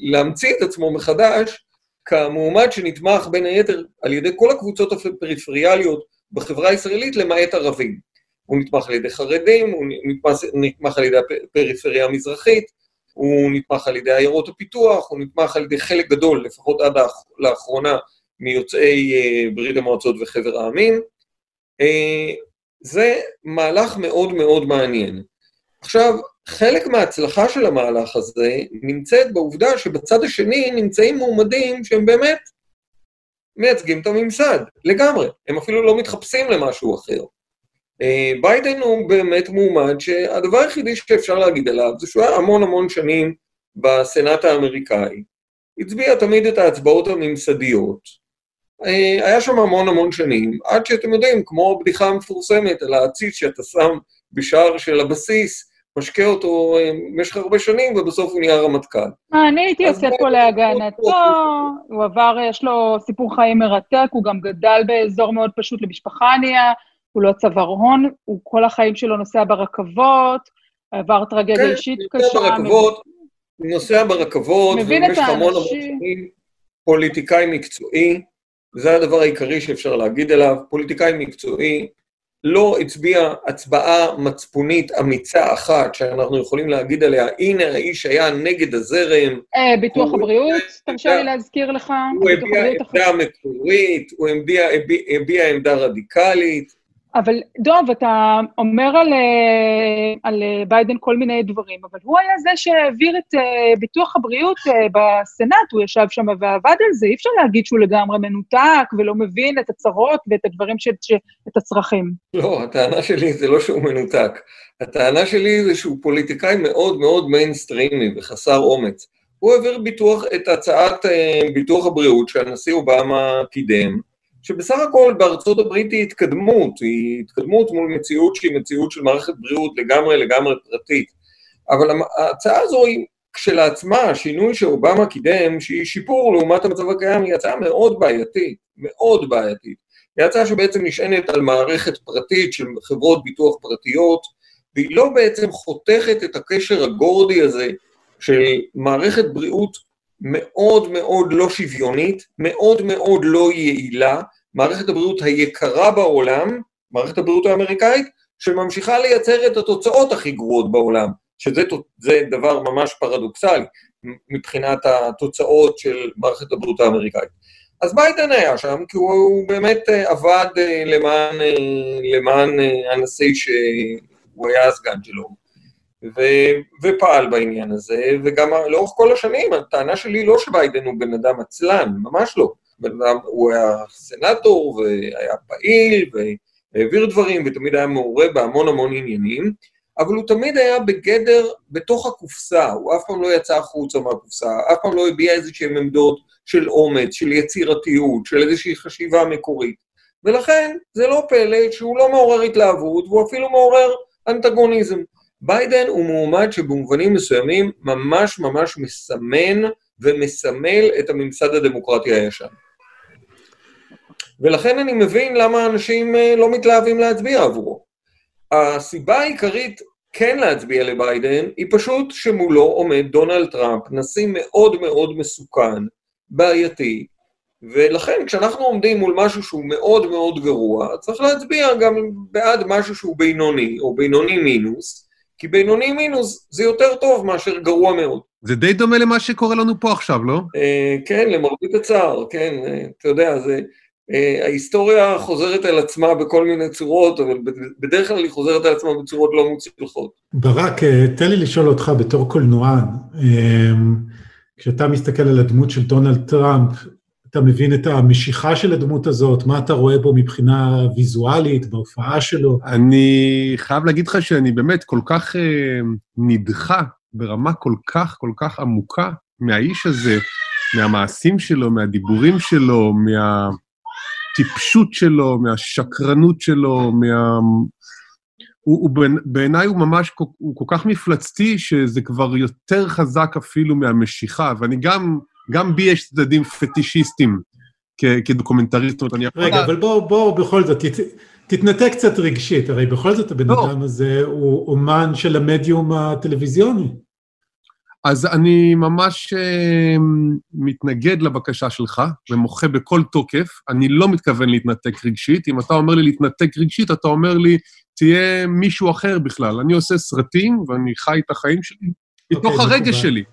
להמציא את עצמו מחדש כמועמד שנתמך בין היתר על ידי כל הקבוצות הפריפריאליות בחברה הישראלית, למעט ערבים. הוא נתמך על ידי חרדים, הוא נתמך, נתמך על ידי הפריפריה המזרחית, הוא נתמך על ידי עיירות הפיתוח, הוא נתמך על ידי חלק גדול, לפחות עד לאחרונה, מיוצאי ברית המועצות וחבר העמים. זה מהלך מאוד מאוד מעניין. עכשיו, חלק מההצלחה של המהלך הזה נמצאת בעובדה שבצד השני נמצאים מועמדים שהם באמת מייצגים את הממסד, לגמרי. הם אפילו לא מתחפשים למשהו אחר. ביידן הוא באמת מועמד שהדבר היחידי שאפשר להגיד עליו זה שהוא היה המון המון שנים בסנאט האמריקאי. הצביע תמיד את ההצבעות הממסדיות. אה, היה שם המון המון שנים, עד שאתם יודעים, כמו הבדיחה המפורסמת על העציץ שאתה שם בשער של הבסיס, משקה אותו אה, במשך הרבה שנים, ובסוף הוא נהיה רמטכ"ל.
אני הייתי יוצאת פה להגנתו, הוא עבר, יש לו סיפור חיים מרתק, הוא גם גדל באזור מאוד פשוט למשפחה ענייה, הוא לא צבר הון, הוא כל החיים שלו נוסע ברכבות, עבר טרגדיה כן, אישית קשה.
כן, נוסע ברכבות, נוסע ברכבות,
מבין את האנשים.
פוליטיקאי מקצועי, זה הדבר העיקרי שאפשר להגיד עליו, פוליטיקאי מקצועי, לא הצביע הצבעה מצפונית אמיצה אחת, שאנחנו יכולים להגיד עליה, הנה האיש היה נגד הזרם.
אה, ביטוח הבריאות, תרשה לי להזכיר לך.
הוא הביע עמדה מקורית, הוא הביע עמדה רדיקלית.
אבל דוב, אתה אומר על, אה, על אה, ביידן כל מיני דברים, אבל הוא היה זה שהעביר את אה, ביטוח הבריאות בסנאט, הוא ישב שם ועבד על זה, אי אפשר להגיד שהוא לגמרי מנותק ולא מבין את הצרות ואת הדברים, ש, ש, את הצרכים.
לא, הטענה שלי זה לא שהוא מנותק. הטענה שלי זה שהוא פוליטיקאי מאוד מאוד מיינסטרימי וחסר אומץ. הוא העביר ביטוח, את הצעת ביטוח הבריאות שהנשיא אובמה קידם, שבסך הכל בארצות הברית היא התקדמות, היא התקדמות מול מציאות שהיא מציאות של מערכת בריאות לגמרי לגמרי פרטית. אבל ההצעה הזו היא כשלעצמה, השינוי שאובמה קידם, שהיא שיפור לעומת המצב הקיים, היא הצעה מאוד בעייתית, מאוד בעייתית. היא הצעה שבעצם נשענת על מערכת פרטית של חברות ביטוח פרטיות, והיא לא בעצם חותכת את הקשר הגורדי הזה של מערכת בריאות מאוד מאוד לא שוויונית, מאוד מאוד לא יעילה, מערכת הבריאות היקרה בעולם, מערכת הבריאות האמריקאית, שממשיכה לייצר את התוצאות הכי גרועות בעולם, שזה דבר ממש פרדוקסלי מבחינת התוצאות של מערכת הבריאות האמריקאית. אז ביידן היה שם, כי הוא, הוא באמת אה, עבד אה, למען, אה, למען הנשיא שהוא היה הסגן שלו. ו, ופעל בעניין הזה, וגם לאורך כל השנים, הטענה שלי לא שביידן הוא בן אדם עצלן, ממש לא. בן אדם, הוא היה סנאטור, והיה פעיל, והעביר דברים, ותמיד היה מעורה בהמון המון עניינים, אבל הוא תמיד היה בגדר, בתוך הקופסה, הוא אף פעם לא יצא החוצה מהקופסה, אף פעם לא הביע איזשהן עמדות של אומץ, של יצירתיות, של איזושהי חשיבה מקורית. ולכן, זה לא פלא שהוא לא מעורר התלהבות, והוא אפילו מעורר אנטגוניזם. ביידן הוא מועמד שבמובנים מסוימים ממש ממש מסמן ומסמל את הממסד הדמוקרטי הישן. ולכן אני מבין למה אנשים אה, לא מתלהבים להצביע עבורו. הסיבה העיקרית כן להצביע לביידן היא פשוט שמולו עומד דונלד טראמפ, נשיא מאוד מאוד מסוכן, בעייתי, ולכן כשאנחנו עומדים מול משהו שהוא מאוד מאוד גרוע, צריך להצביע גם בעד משהו שהוא בינוני, או בינוני מינוס, כי בינוני מינוס זה יותר טוב מאשר גרוע מאוד.
זה די דומה למה שקורה לנו פה עכשיו, לא?
אה, כן, למרבית הצער, כן, אה, אתה יודע, זה... אה, ההיסטוריה חוזרת על עצמה בכל מיני צורות, אבל בדרך כלל היא חוזרת על עצמה בצורות לא מוצלחות.
ברק, תן לי לשאול אותך בתור קולנוען, כשאתה מסתכל על הדמות של דונלד טראמפ, אתה מבין את המשיכה של הדמות הזאת, מה אתה רואה בו מבחינה ויזואלית, בהופעה שלו?
אני חייב להגיד לך שאני באמת כל כך אה, נדחה ברמה כל כך כל כך עמוקה מהאיש הזה, מהמעשים שלו, מהדיבורים שלו, מהטיפשות שלו, מהשקרנות שלו, מה... הוא, הוא בעיניי הוא ממש, הוא כל כך מפלצתי, שזה כבר יותר חזק אפילו מהמשיכה, ואני גם גם בי יש צדדים פטישיסטים כדוקומנטריסט, זאת אומרת, אני
יכול... רגע, אבל בואו בוא, בכל זאת, תת, תתנתק קצת רגשית, הרי בכל זאת הבן לא. אדם הזה הוא אומן של המדיום הטלוויזיוני.
אז אני ממש uh, מתנגד לבקשה שלך ומוחה בכל תוקף. אני לא מתכוון להתנתק רגשית. אם אתה אומר לי להתנתק רגשית, אתה אומר לי, תהיה מישהו אחר בכלל. אני עושה סרטים ואני חי את החיים שלי, מתוך
אוקיי,
הרגש
מקובל.
שלי.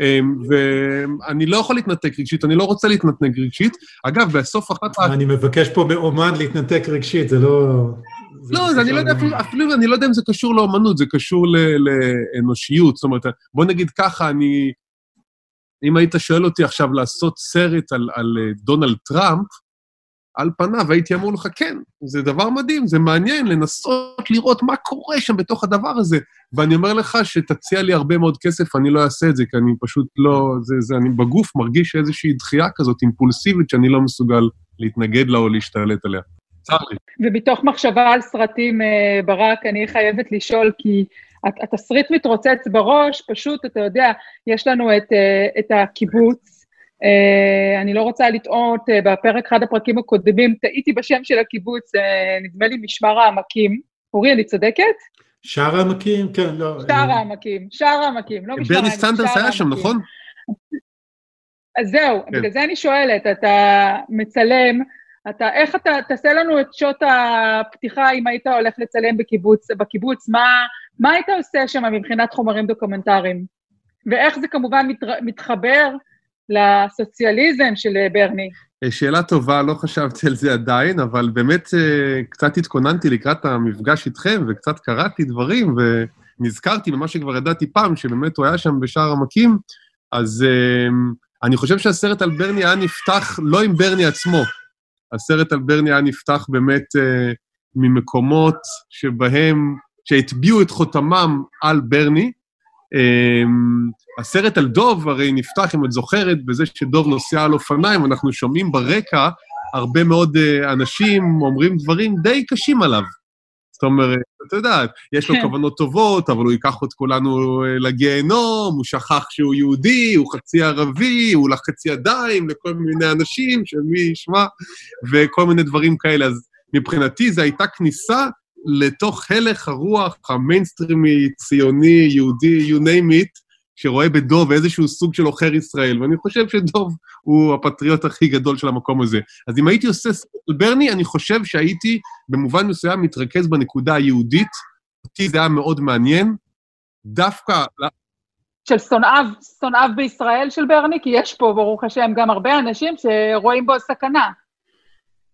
אמ, ואני לא יכול להתנתק רגשית, אני לא רוצה להתנתק רגשית. אגב, בסוף אחת...
אני מבקש פה מאומן להתנתק רגשית, זה לא... זה
לא, אז אני לא יודע. אפילו, אפילו אני לא יודע אם זה קשור לאומנות, זה קשור לאנושיות. זאת אומרת, בוא נגיד ככה, אני... אם היית שואל אותי עכשיו לעשות סרט על, על אה, דונלד טראמפ, על פניו הייתי אמור לך, כן, זה דבר מדהים, זה מעניין לנסות לראות מה קורה שם בתוך הדבר הזה. ואני אומר לך שתציע לי הרבה מאוד כסף, אני לא אעשה את זה, כי אני פשוט לא... זה, זה, אני בגוף מרגיש איזושהי דחייה כזאת אימפולסיבית שאני לא מסוגל להתנגד לה או להשתלט עליה. צר לי.
ומתוך מחשבה על סרטים, אה, ברק, אני חייבת לשאול, כי הת- התסריט מתרוצץ בראש, פשוט, אתה יודע, יש לנו את, אה, את הקיבוץ, אני לא רוצה לטעות, אה, בפרק, אחד הפרקים הקודמים, טעיתי בשם של הקיבוץ, אה, נדמה לי משמר העמקים. אורי, אני צודקת?
שער העמקים? כן, לא.
שער
אה,
העמקים, שער העמקים, לא משמר
ברני
העמקים,
סנדרס
שער
היה שם. נכון?
אז זהו,
כן.
בגלל זה אני שואלת, אתה מצלם, אתה, איך אתה, תעשה לנו את שעות הפתיחה אם היית הולך לצלם בקיבוץ, בקיבוץ, מה, מה היית עושה שם מבחינת חומרים דוקומנטריים? ואיך זה כמובן מת, מתחבר לסוציאליזם של אה, ברני?
אה, שאלה טובה, לא חשבתי על זה עדיין, אבל באמת אה, קצת התכוננתי לקראת המפגש איתכם, וקצת קראתי דברים, ונזכרתי במה שכבר ידעתי פעם, שבאמת הוא היה שם בשער עמקים, אז אני חושב שהסרט על ברני היה נפתח לא עם ברני עצמו, הסרט על ברני היה נפתח באמת ממקומות שבהם, שהטביעו את חותמם על ברני. אה, הסרט על דוב הרי נפתח, אם את זוכרת, בזה שדוב נוסע על אופניים, אנחנו שומעים ברקע הרבה מאוד אה, אנשים אומרים דברים די קשים עליו. זאת אומרת, אתה יודעת, יש לו
כן.
כוונות טובות, אבל הוא ייקח את כולנו אה, לגיהנום, הוא שכח שהוא יהודי, הוא חצי ערבי, הוא חצי ידיים לכל מיני אנשים, שמי ישמע, וכל מיני דברים כאלה. אז מבחינתי זו הייתה כניסה לתוך הלך הרוח המיינסטרימי, ציוני, יהודי, you name it, שרואה בדוב איזשהו סוג של עוכר ישראל, ואני חושב שדוב הוא הפטריוט הכי גדול של המקום הזה. אז אם הייתי עושה סרט על ברני, אני חושב שהייתי במובן מסוים מתרכז בנקודה היהודית, אותי זה היה מאוד מעניין. דווקא,
של שונאיו, שונאיו בישראל של ברני? כי יש פה, ברוך השם, גם הרבה אנשים שרואים בו סכנה.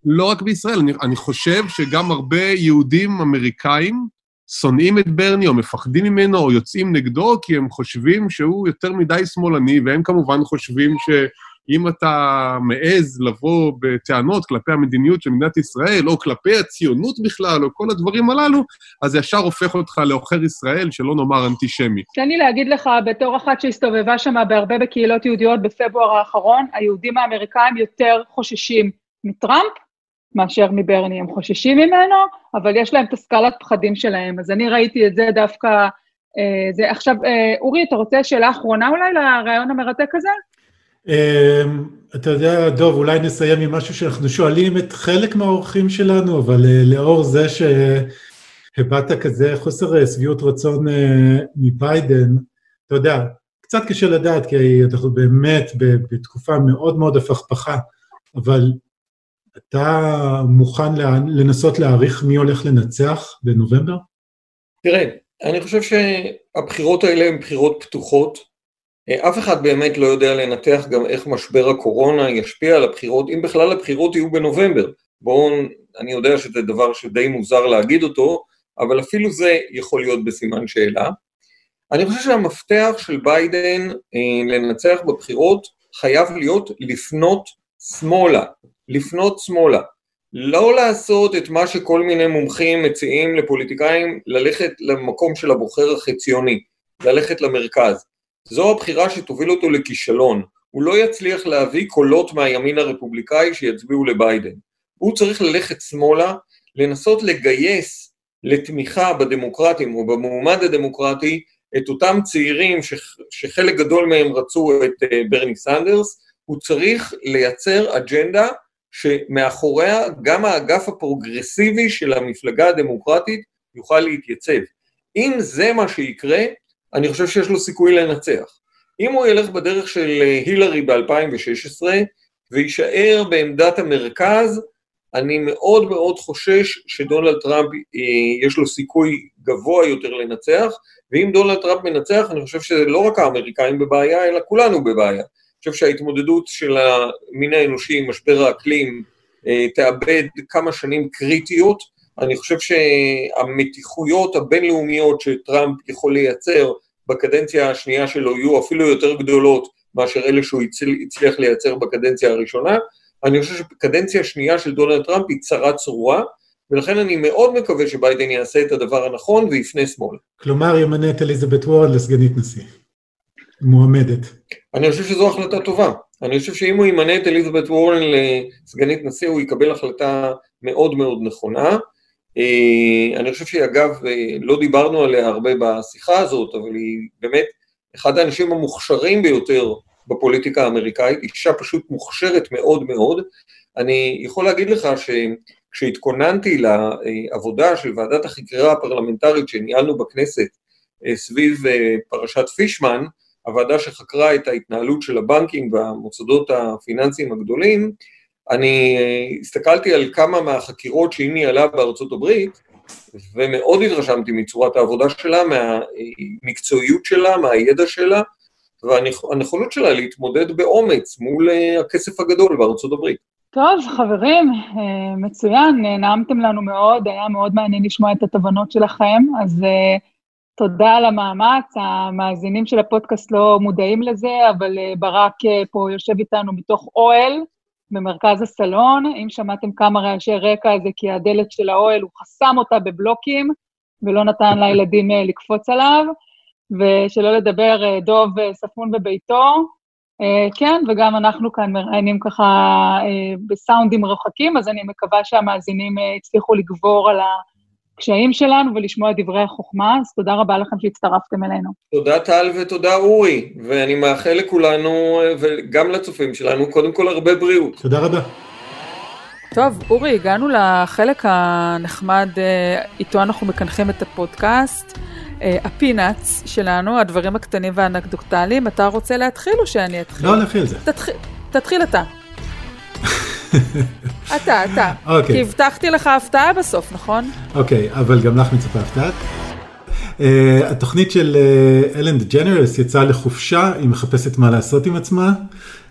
לא רק בישראל, אני, אני חושב שגם הרבה יהודים אמריקאים שונאים את ברני או מפחדים ממנו או יוצאים נגדו כי הם חושבים שהוא יותר מדי שמאלני, והם כמובן חושבים שאם אתה מעז לבוא בטענות כלפי המדיניות של מדינת ישראל, או כלפי הציונות בכלל, או כל הדברים הללו, אז ישר הופך אותך לעוכר ישראל, שלא נאמר אנטישמי.
תן לי להגיד לך, בתור אחת שהסתובבה שם בהרבה בקהילות יהודיות בפברואר האחרון, היהודים האמריקאים יותר חוששים מטראמפ מאשר מברני. הם חוששים ממנו, אבל יש להם את הסקלת פחדים שלהם. אז אני ראיתי את זה דווקא... אה, זה עכשיו, אה, אורי, אתה רוצה שאלה אחרונה אולי לרעיון המרתק הזה?
אמ, אתה יודע, דוב, אולי נסיים עם משהו שאנחנו שואלים את חלק מהאורחים שלנו, אבל אה, לאור זה שהבעת כזה חוסר אה, שביעות רצון אה, מביידן, אתה יודע, קצת קשה לדעת, כי אנחנו באמת בתקופה מאוד מאוד הפכפכה, אבל אתה מוכן לנסות להעריך מי הולך לנצח בנובמבר?
תראה, אני חושב שהבחירות האלה הן בחירות פתוחות. אה, אף אחד באמת לא יודע לנתח גם איך משבר הקורונה ישפיע על הבחירות, אם בכלל הבחירות יהיו בנובמבר. בואו, אני יודע שזה דבר שדי מוזר להגיד אותו, אבל אפילו זה יכול להיות בסימן שאלה. אני חושב שהמפתח של ביידן אה, לנצח בבחירות חייב להיות לפנות שמאלה, לפנות שמאלה. לא לעשות את מה שכל מיני מומחים מציעים לפוליטיקאים, ללכת למקום של הבוחר החציוני, ללכת למרכז. זו הבחירה שתוביל אותו לכישלון. הוא לא יצליח להביא קולות מהימין הרפובליקאי שיצביעו לביידן. הוא צריך ללכת שמאלה, לנסות לגייס לתמיכה בדמוקרטים או במועמד הדמוקרטי את אותם צעירים שח, שחלק גדול מהם רצו את uh, ברני סנדרס, הוא צריך לייצר אג'נדה שמאחוריה גם האגף הפרוגרסיבי של המפלגה הדמוקרטית יוכל להתייצב. אם זה מה שיקרה, אני חושב שיש לו סיכוי לנצח. אם הוא ילך בדרך של הילרי ב-2016 ויישאר בעמדת המרכז, אני מאוד מאוד חושש שדונלד טראמפ אה, יש לו סיכוי גבוה יותר לנצח, ואם דונלד טראמפ מנצח, אני חושב שזה לא רק האמריקאים בבעיה, אלא כולנו בבעיה. חושב שההתמודדות של המין האנושי עם משבר האקלים אה, תאבד כמה שנים קריטיות. אני חושב שהמתיחויות הבינלאומיות שטראמפ יכול לייצר בקדנציה השנייה שלו יהיו אפילו יותר גדולות מאשר אלה שהוא הצליח לייצר בקדנציה הראשונה. אני חושב שקדנציה שנייה של דונלד טראמפ היא צרה צרורה, ולכן אני מאוד מקווה שביידן יעשה את הדבר הנכון ויפנה שמאל.
כלומר, ימנה את אליזבת וורן לסגנית נשיא. מועמדת.
אני חושב שזו החלטה טובה. אני חושב שאם הוא ימנה את אליזבת וורן לסגנית נשיא, הוא יקבל החלטה מאוד מאוד נכונה. אה, אני חושב שהיא, אגב, אה, לא דיברנו עליה הרבה בשיחה הזאת, אבל היא באמת אחד האנשים המוכשרים ביותר בפוליטיקה האמריקאית, אישה פשוט מוכשרת מאוד מאוד. אני יכול להגיד לך שכשהתכוננתי לעבודה של ועדת החקירה הפרלמנטרית שניהלנו בכנסת אה, סביב פרשת פישמן, הוועדה שחקרה את ההתנהלות של הבנקים והמוסדות הפיננסיים הגדולים, אני אה, הסתכלתי על כמה מהחקירות שהיא ניהלה בארצות הברית, ומאוד התרשמתי מצורת העבודה שלה, מהמקצועיות שלה, מהידע שלה, והנכונות שלה להתמודד באומץ מול אה, הכסף הגדול בארצות הברית.
טוב, חברים, אה, מצוין, נעמתם לנו מאוד, היה מאוד מעניין לשמוע את התובנות שלכם, אז תודה על המאמץ. המאזינים של הפודקאסט לא מודעים לזה, אבל ברק פה יושב איתנו מתוך אוהל במרכז הסלון. אם שמעתם כמה רעשי רקע, זה כי הדלת של האוהל, הוא חסם אותה בבלוקים ולא נתן לילדים לקפוץ עליו. ושלא לדבר אה, דוב אה, ספון בביתו. אה, כן, וגם אנחנו כאן מראיינים ככה בסאונדים רחוקים, אז אני מקווה שהמאזינים הצליחו לגבור על הקשיים שלנו ולשמוע דברי החוכמה, אז תודה רבה לכם שהצטרפתם אלינו.
תודה טל ותודה אורי, ואני מאחל לכולנו וגם לצופים שלנו, קודם כל הרבה בריאות.
תודה רבה.
טוב, אורי, הגענו לחלק הנחמד, איתו אנחנו מקנחים את הפודקאסט. הפינאץ שלנו, הדברים הקטנים והאנקדוקטליים, אתה רוצה להתחיל או שאני אתחיל?
לא, נתחיל זה.
תתחיל אתה. אתה, אתה. אוקיי. כי הבטחתי לך הפתעה בסוף, נכון?
אוקיי, אבל גם לך מצפה הפתעה. Uh, התוכנית של אלן דה ג'נרס יצאה לחופשה, היא מחפשת מה לעשות עם עצמה.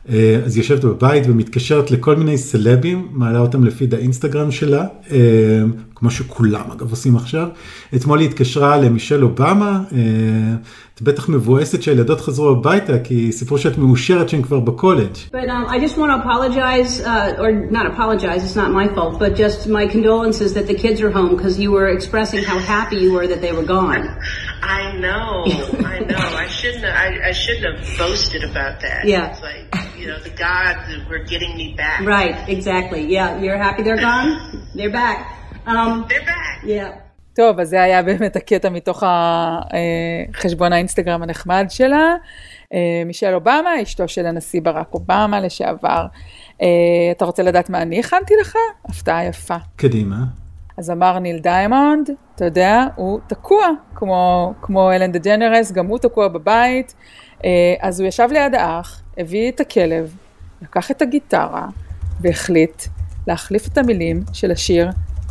אה, אז היא יושבת בבית ומתקשרת לכל מיני סלבים, מעלה אותם לפיד האינסטגרם שלה, אה, כמו שכולם אגב עושים עכשיו. אתמול היא התקשרה למישל אובמה, אה, את בטח מבואסת שהילדות חזרו הביתה, כי סיפרו שאת מאושרת שהן כבר בקולג'.
But um, I just want to apologize, uh, or not apologize, it's not my fault, but just my condolences that the kids are home because you were expressing how happy you were that they were gone.
I know, I know. I shouldn't have, I, I shouldn't have boasted about that.
Yeah.
It's like, you know, the gods that were getting me back.
Right, exactly. Yeah, you're happy they're gone? they're back. Um.
טוב, אז זה היה באמת הקטע מתוך החשבון האינסטגרם הנחמד שלה. מישל אובמה, אשתו של הנשיא ברק אובמה לשעבר. אתה רוצה לדעת מה אני הכנתי לך? הפתעה יפה.
קדימה.
אז אמר ניל דיימונד, אתה יודע, הוא תקוע, כמו, כמו אלן דה ג'נרס, גם הוא תקוע בבית. אז הוא ישב ליד האח, הביא את הכלב, לקח את הגיטרה, והחליט להחליף את המילים של השיר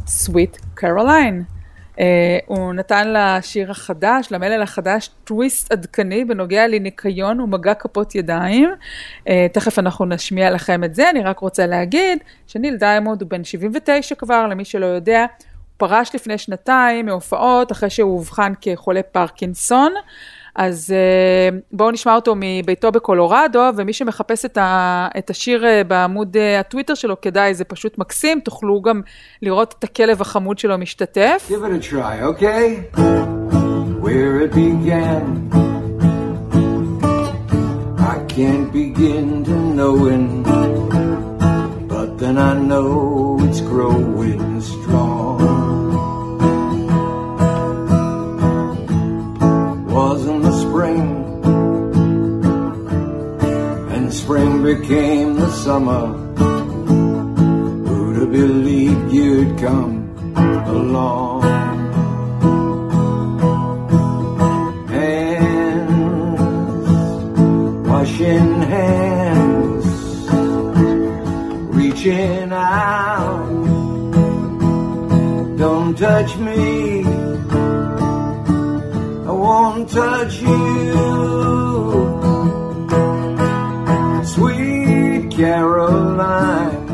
Sweet Caroline. Uh, הוא נתן לשיר החדש, למלל החדש, טוויסט עדכני בנוגע לניקיון ומגע כפות ידיים. Uh, תכף אנחנו נשמיע לכם את זה, אני רק רוצה להגיד שניל דיימונד הוא בן 79 כבר, למי שלא יודע, הוא פרש לפני שנתיים מהופעות אחרי שהוא אובחן כחולה פרקינסון. אז בואו נשמע אותו מביתו בקולורדו, ומי שמחפש את, ה, את השיר בעמוד הטוויטר שלו, כדאי, זה פשוט מקסים, תוכלו גם לראות את הכלב החמוד שלו משתתף.
Give it a try, okay? Where it began I can't begin to knowing But then I know it's growing strong spring became the summer. Who'd have believed you'd come along? Hands, washing hands, reaching out. Don't touch me, I won't touch you. Caroline.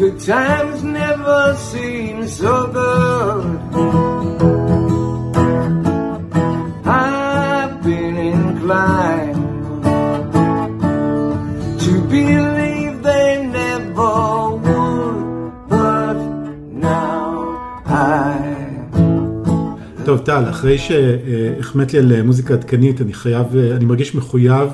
Good times never seem so good. I've been inclined to believe they never would, but now I.
טוב, טל, אחרי שהחמאת לי על מוזיקה עדכנית, אני חייב, אני מרגיש מחויב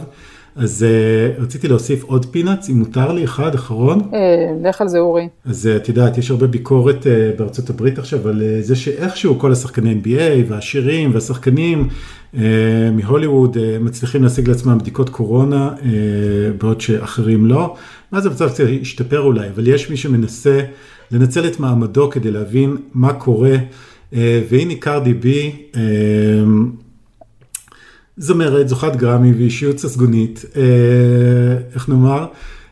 אז uh, רציתי להוסיף עוד פינאץ, אם מותר לי, אחד אחרון.
אה, לך על זה אורי.
אז uh, את יודעת, יש הרבה ביקורת בארצות הברית עכשיו על זה שאיכשהו כל השחקני NBA והשירים והשחקנים מהוליווד מצליחים להשיג לעצמם בדיקות קורונה, בעוד שאחרים לא. ואז המצב קצת השתפר אולי, אבל יש מי שמנסה לנצל את מעמדו כדי להבין מה קורה. והנה קרדי בי, זמרת, זוכת גרמי ואישיות ססגונית, אה, איך נאמר,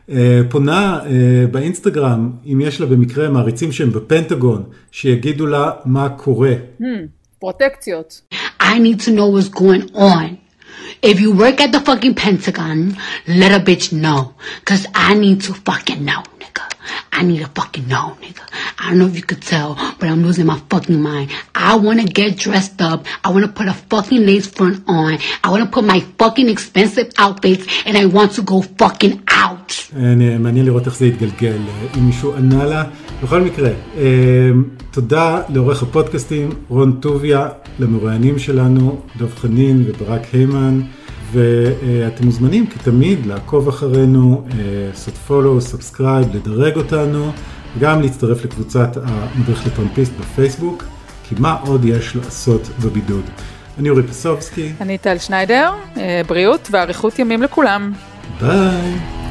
אה, פונה אה, באינסטגרם, אם יש לה במקרה מעריצים שהם בפנטגון, שיגידו לה מה קורה.
Hmm, פרוטקציות.
I need to know what's going on. If you work at the fucking Pentagon, let a bitch know. Because I need to fucking know. I need to fucking know, nigga. I don't know if you could tell, but I'm losing my fucking mind. I wanna get dressed up. I wanna put a fucking lace front on. I wanna put my fucking expensive outfits and I want to go fucking out.
אה, מעניין לראות איך זה יתגלגל, אה, אם מישהו ענה לה. בכל מקרה, אה, תודה לעורך הפודקאסטים רון טוביה, למרואיינים שלנו, דב חנין וברק היימן, ואתם מוזמנים כתמיד לעקוב אחרינו, אה, לעשות follow, subscribe, לדרג אותנו, וגם להצטרף לקבוצת המדריך לטרמפיסט בפייסבוק, כי מה עוד יש לעשות בבידוד. אני אורי פסובסקי,
אני טל שניידר, אה, בריאות ואריכות ימים לכולם.
ביי.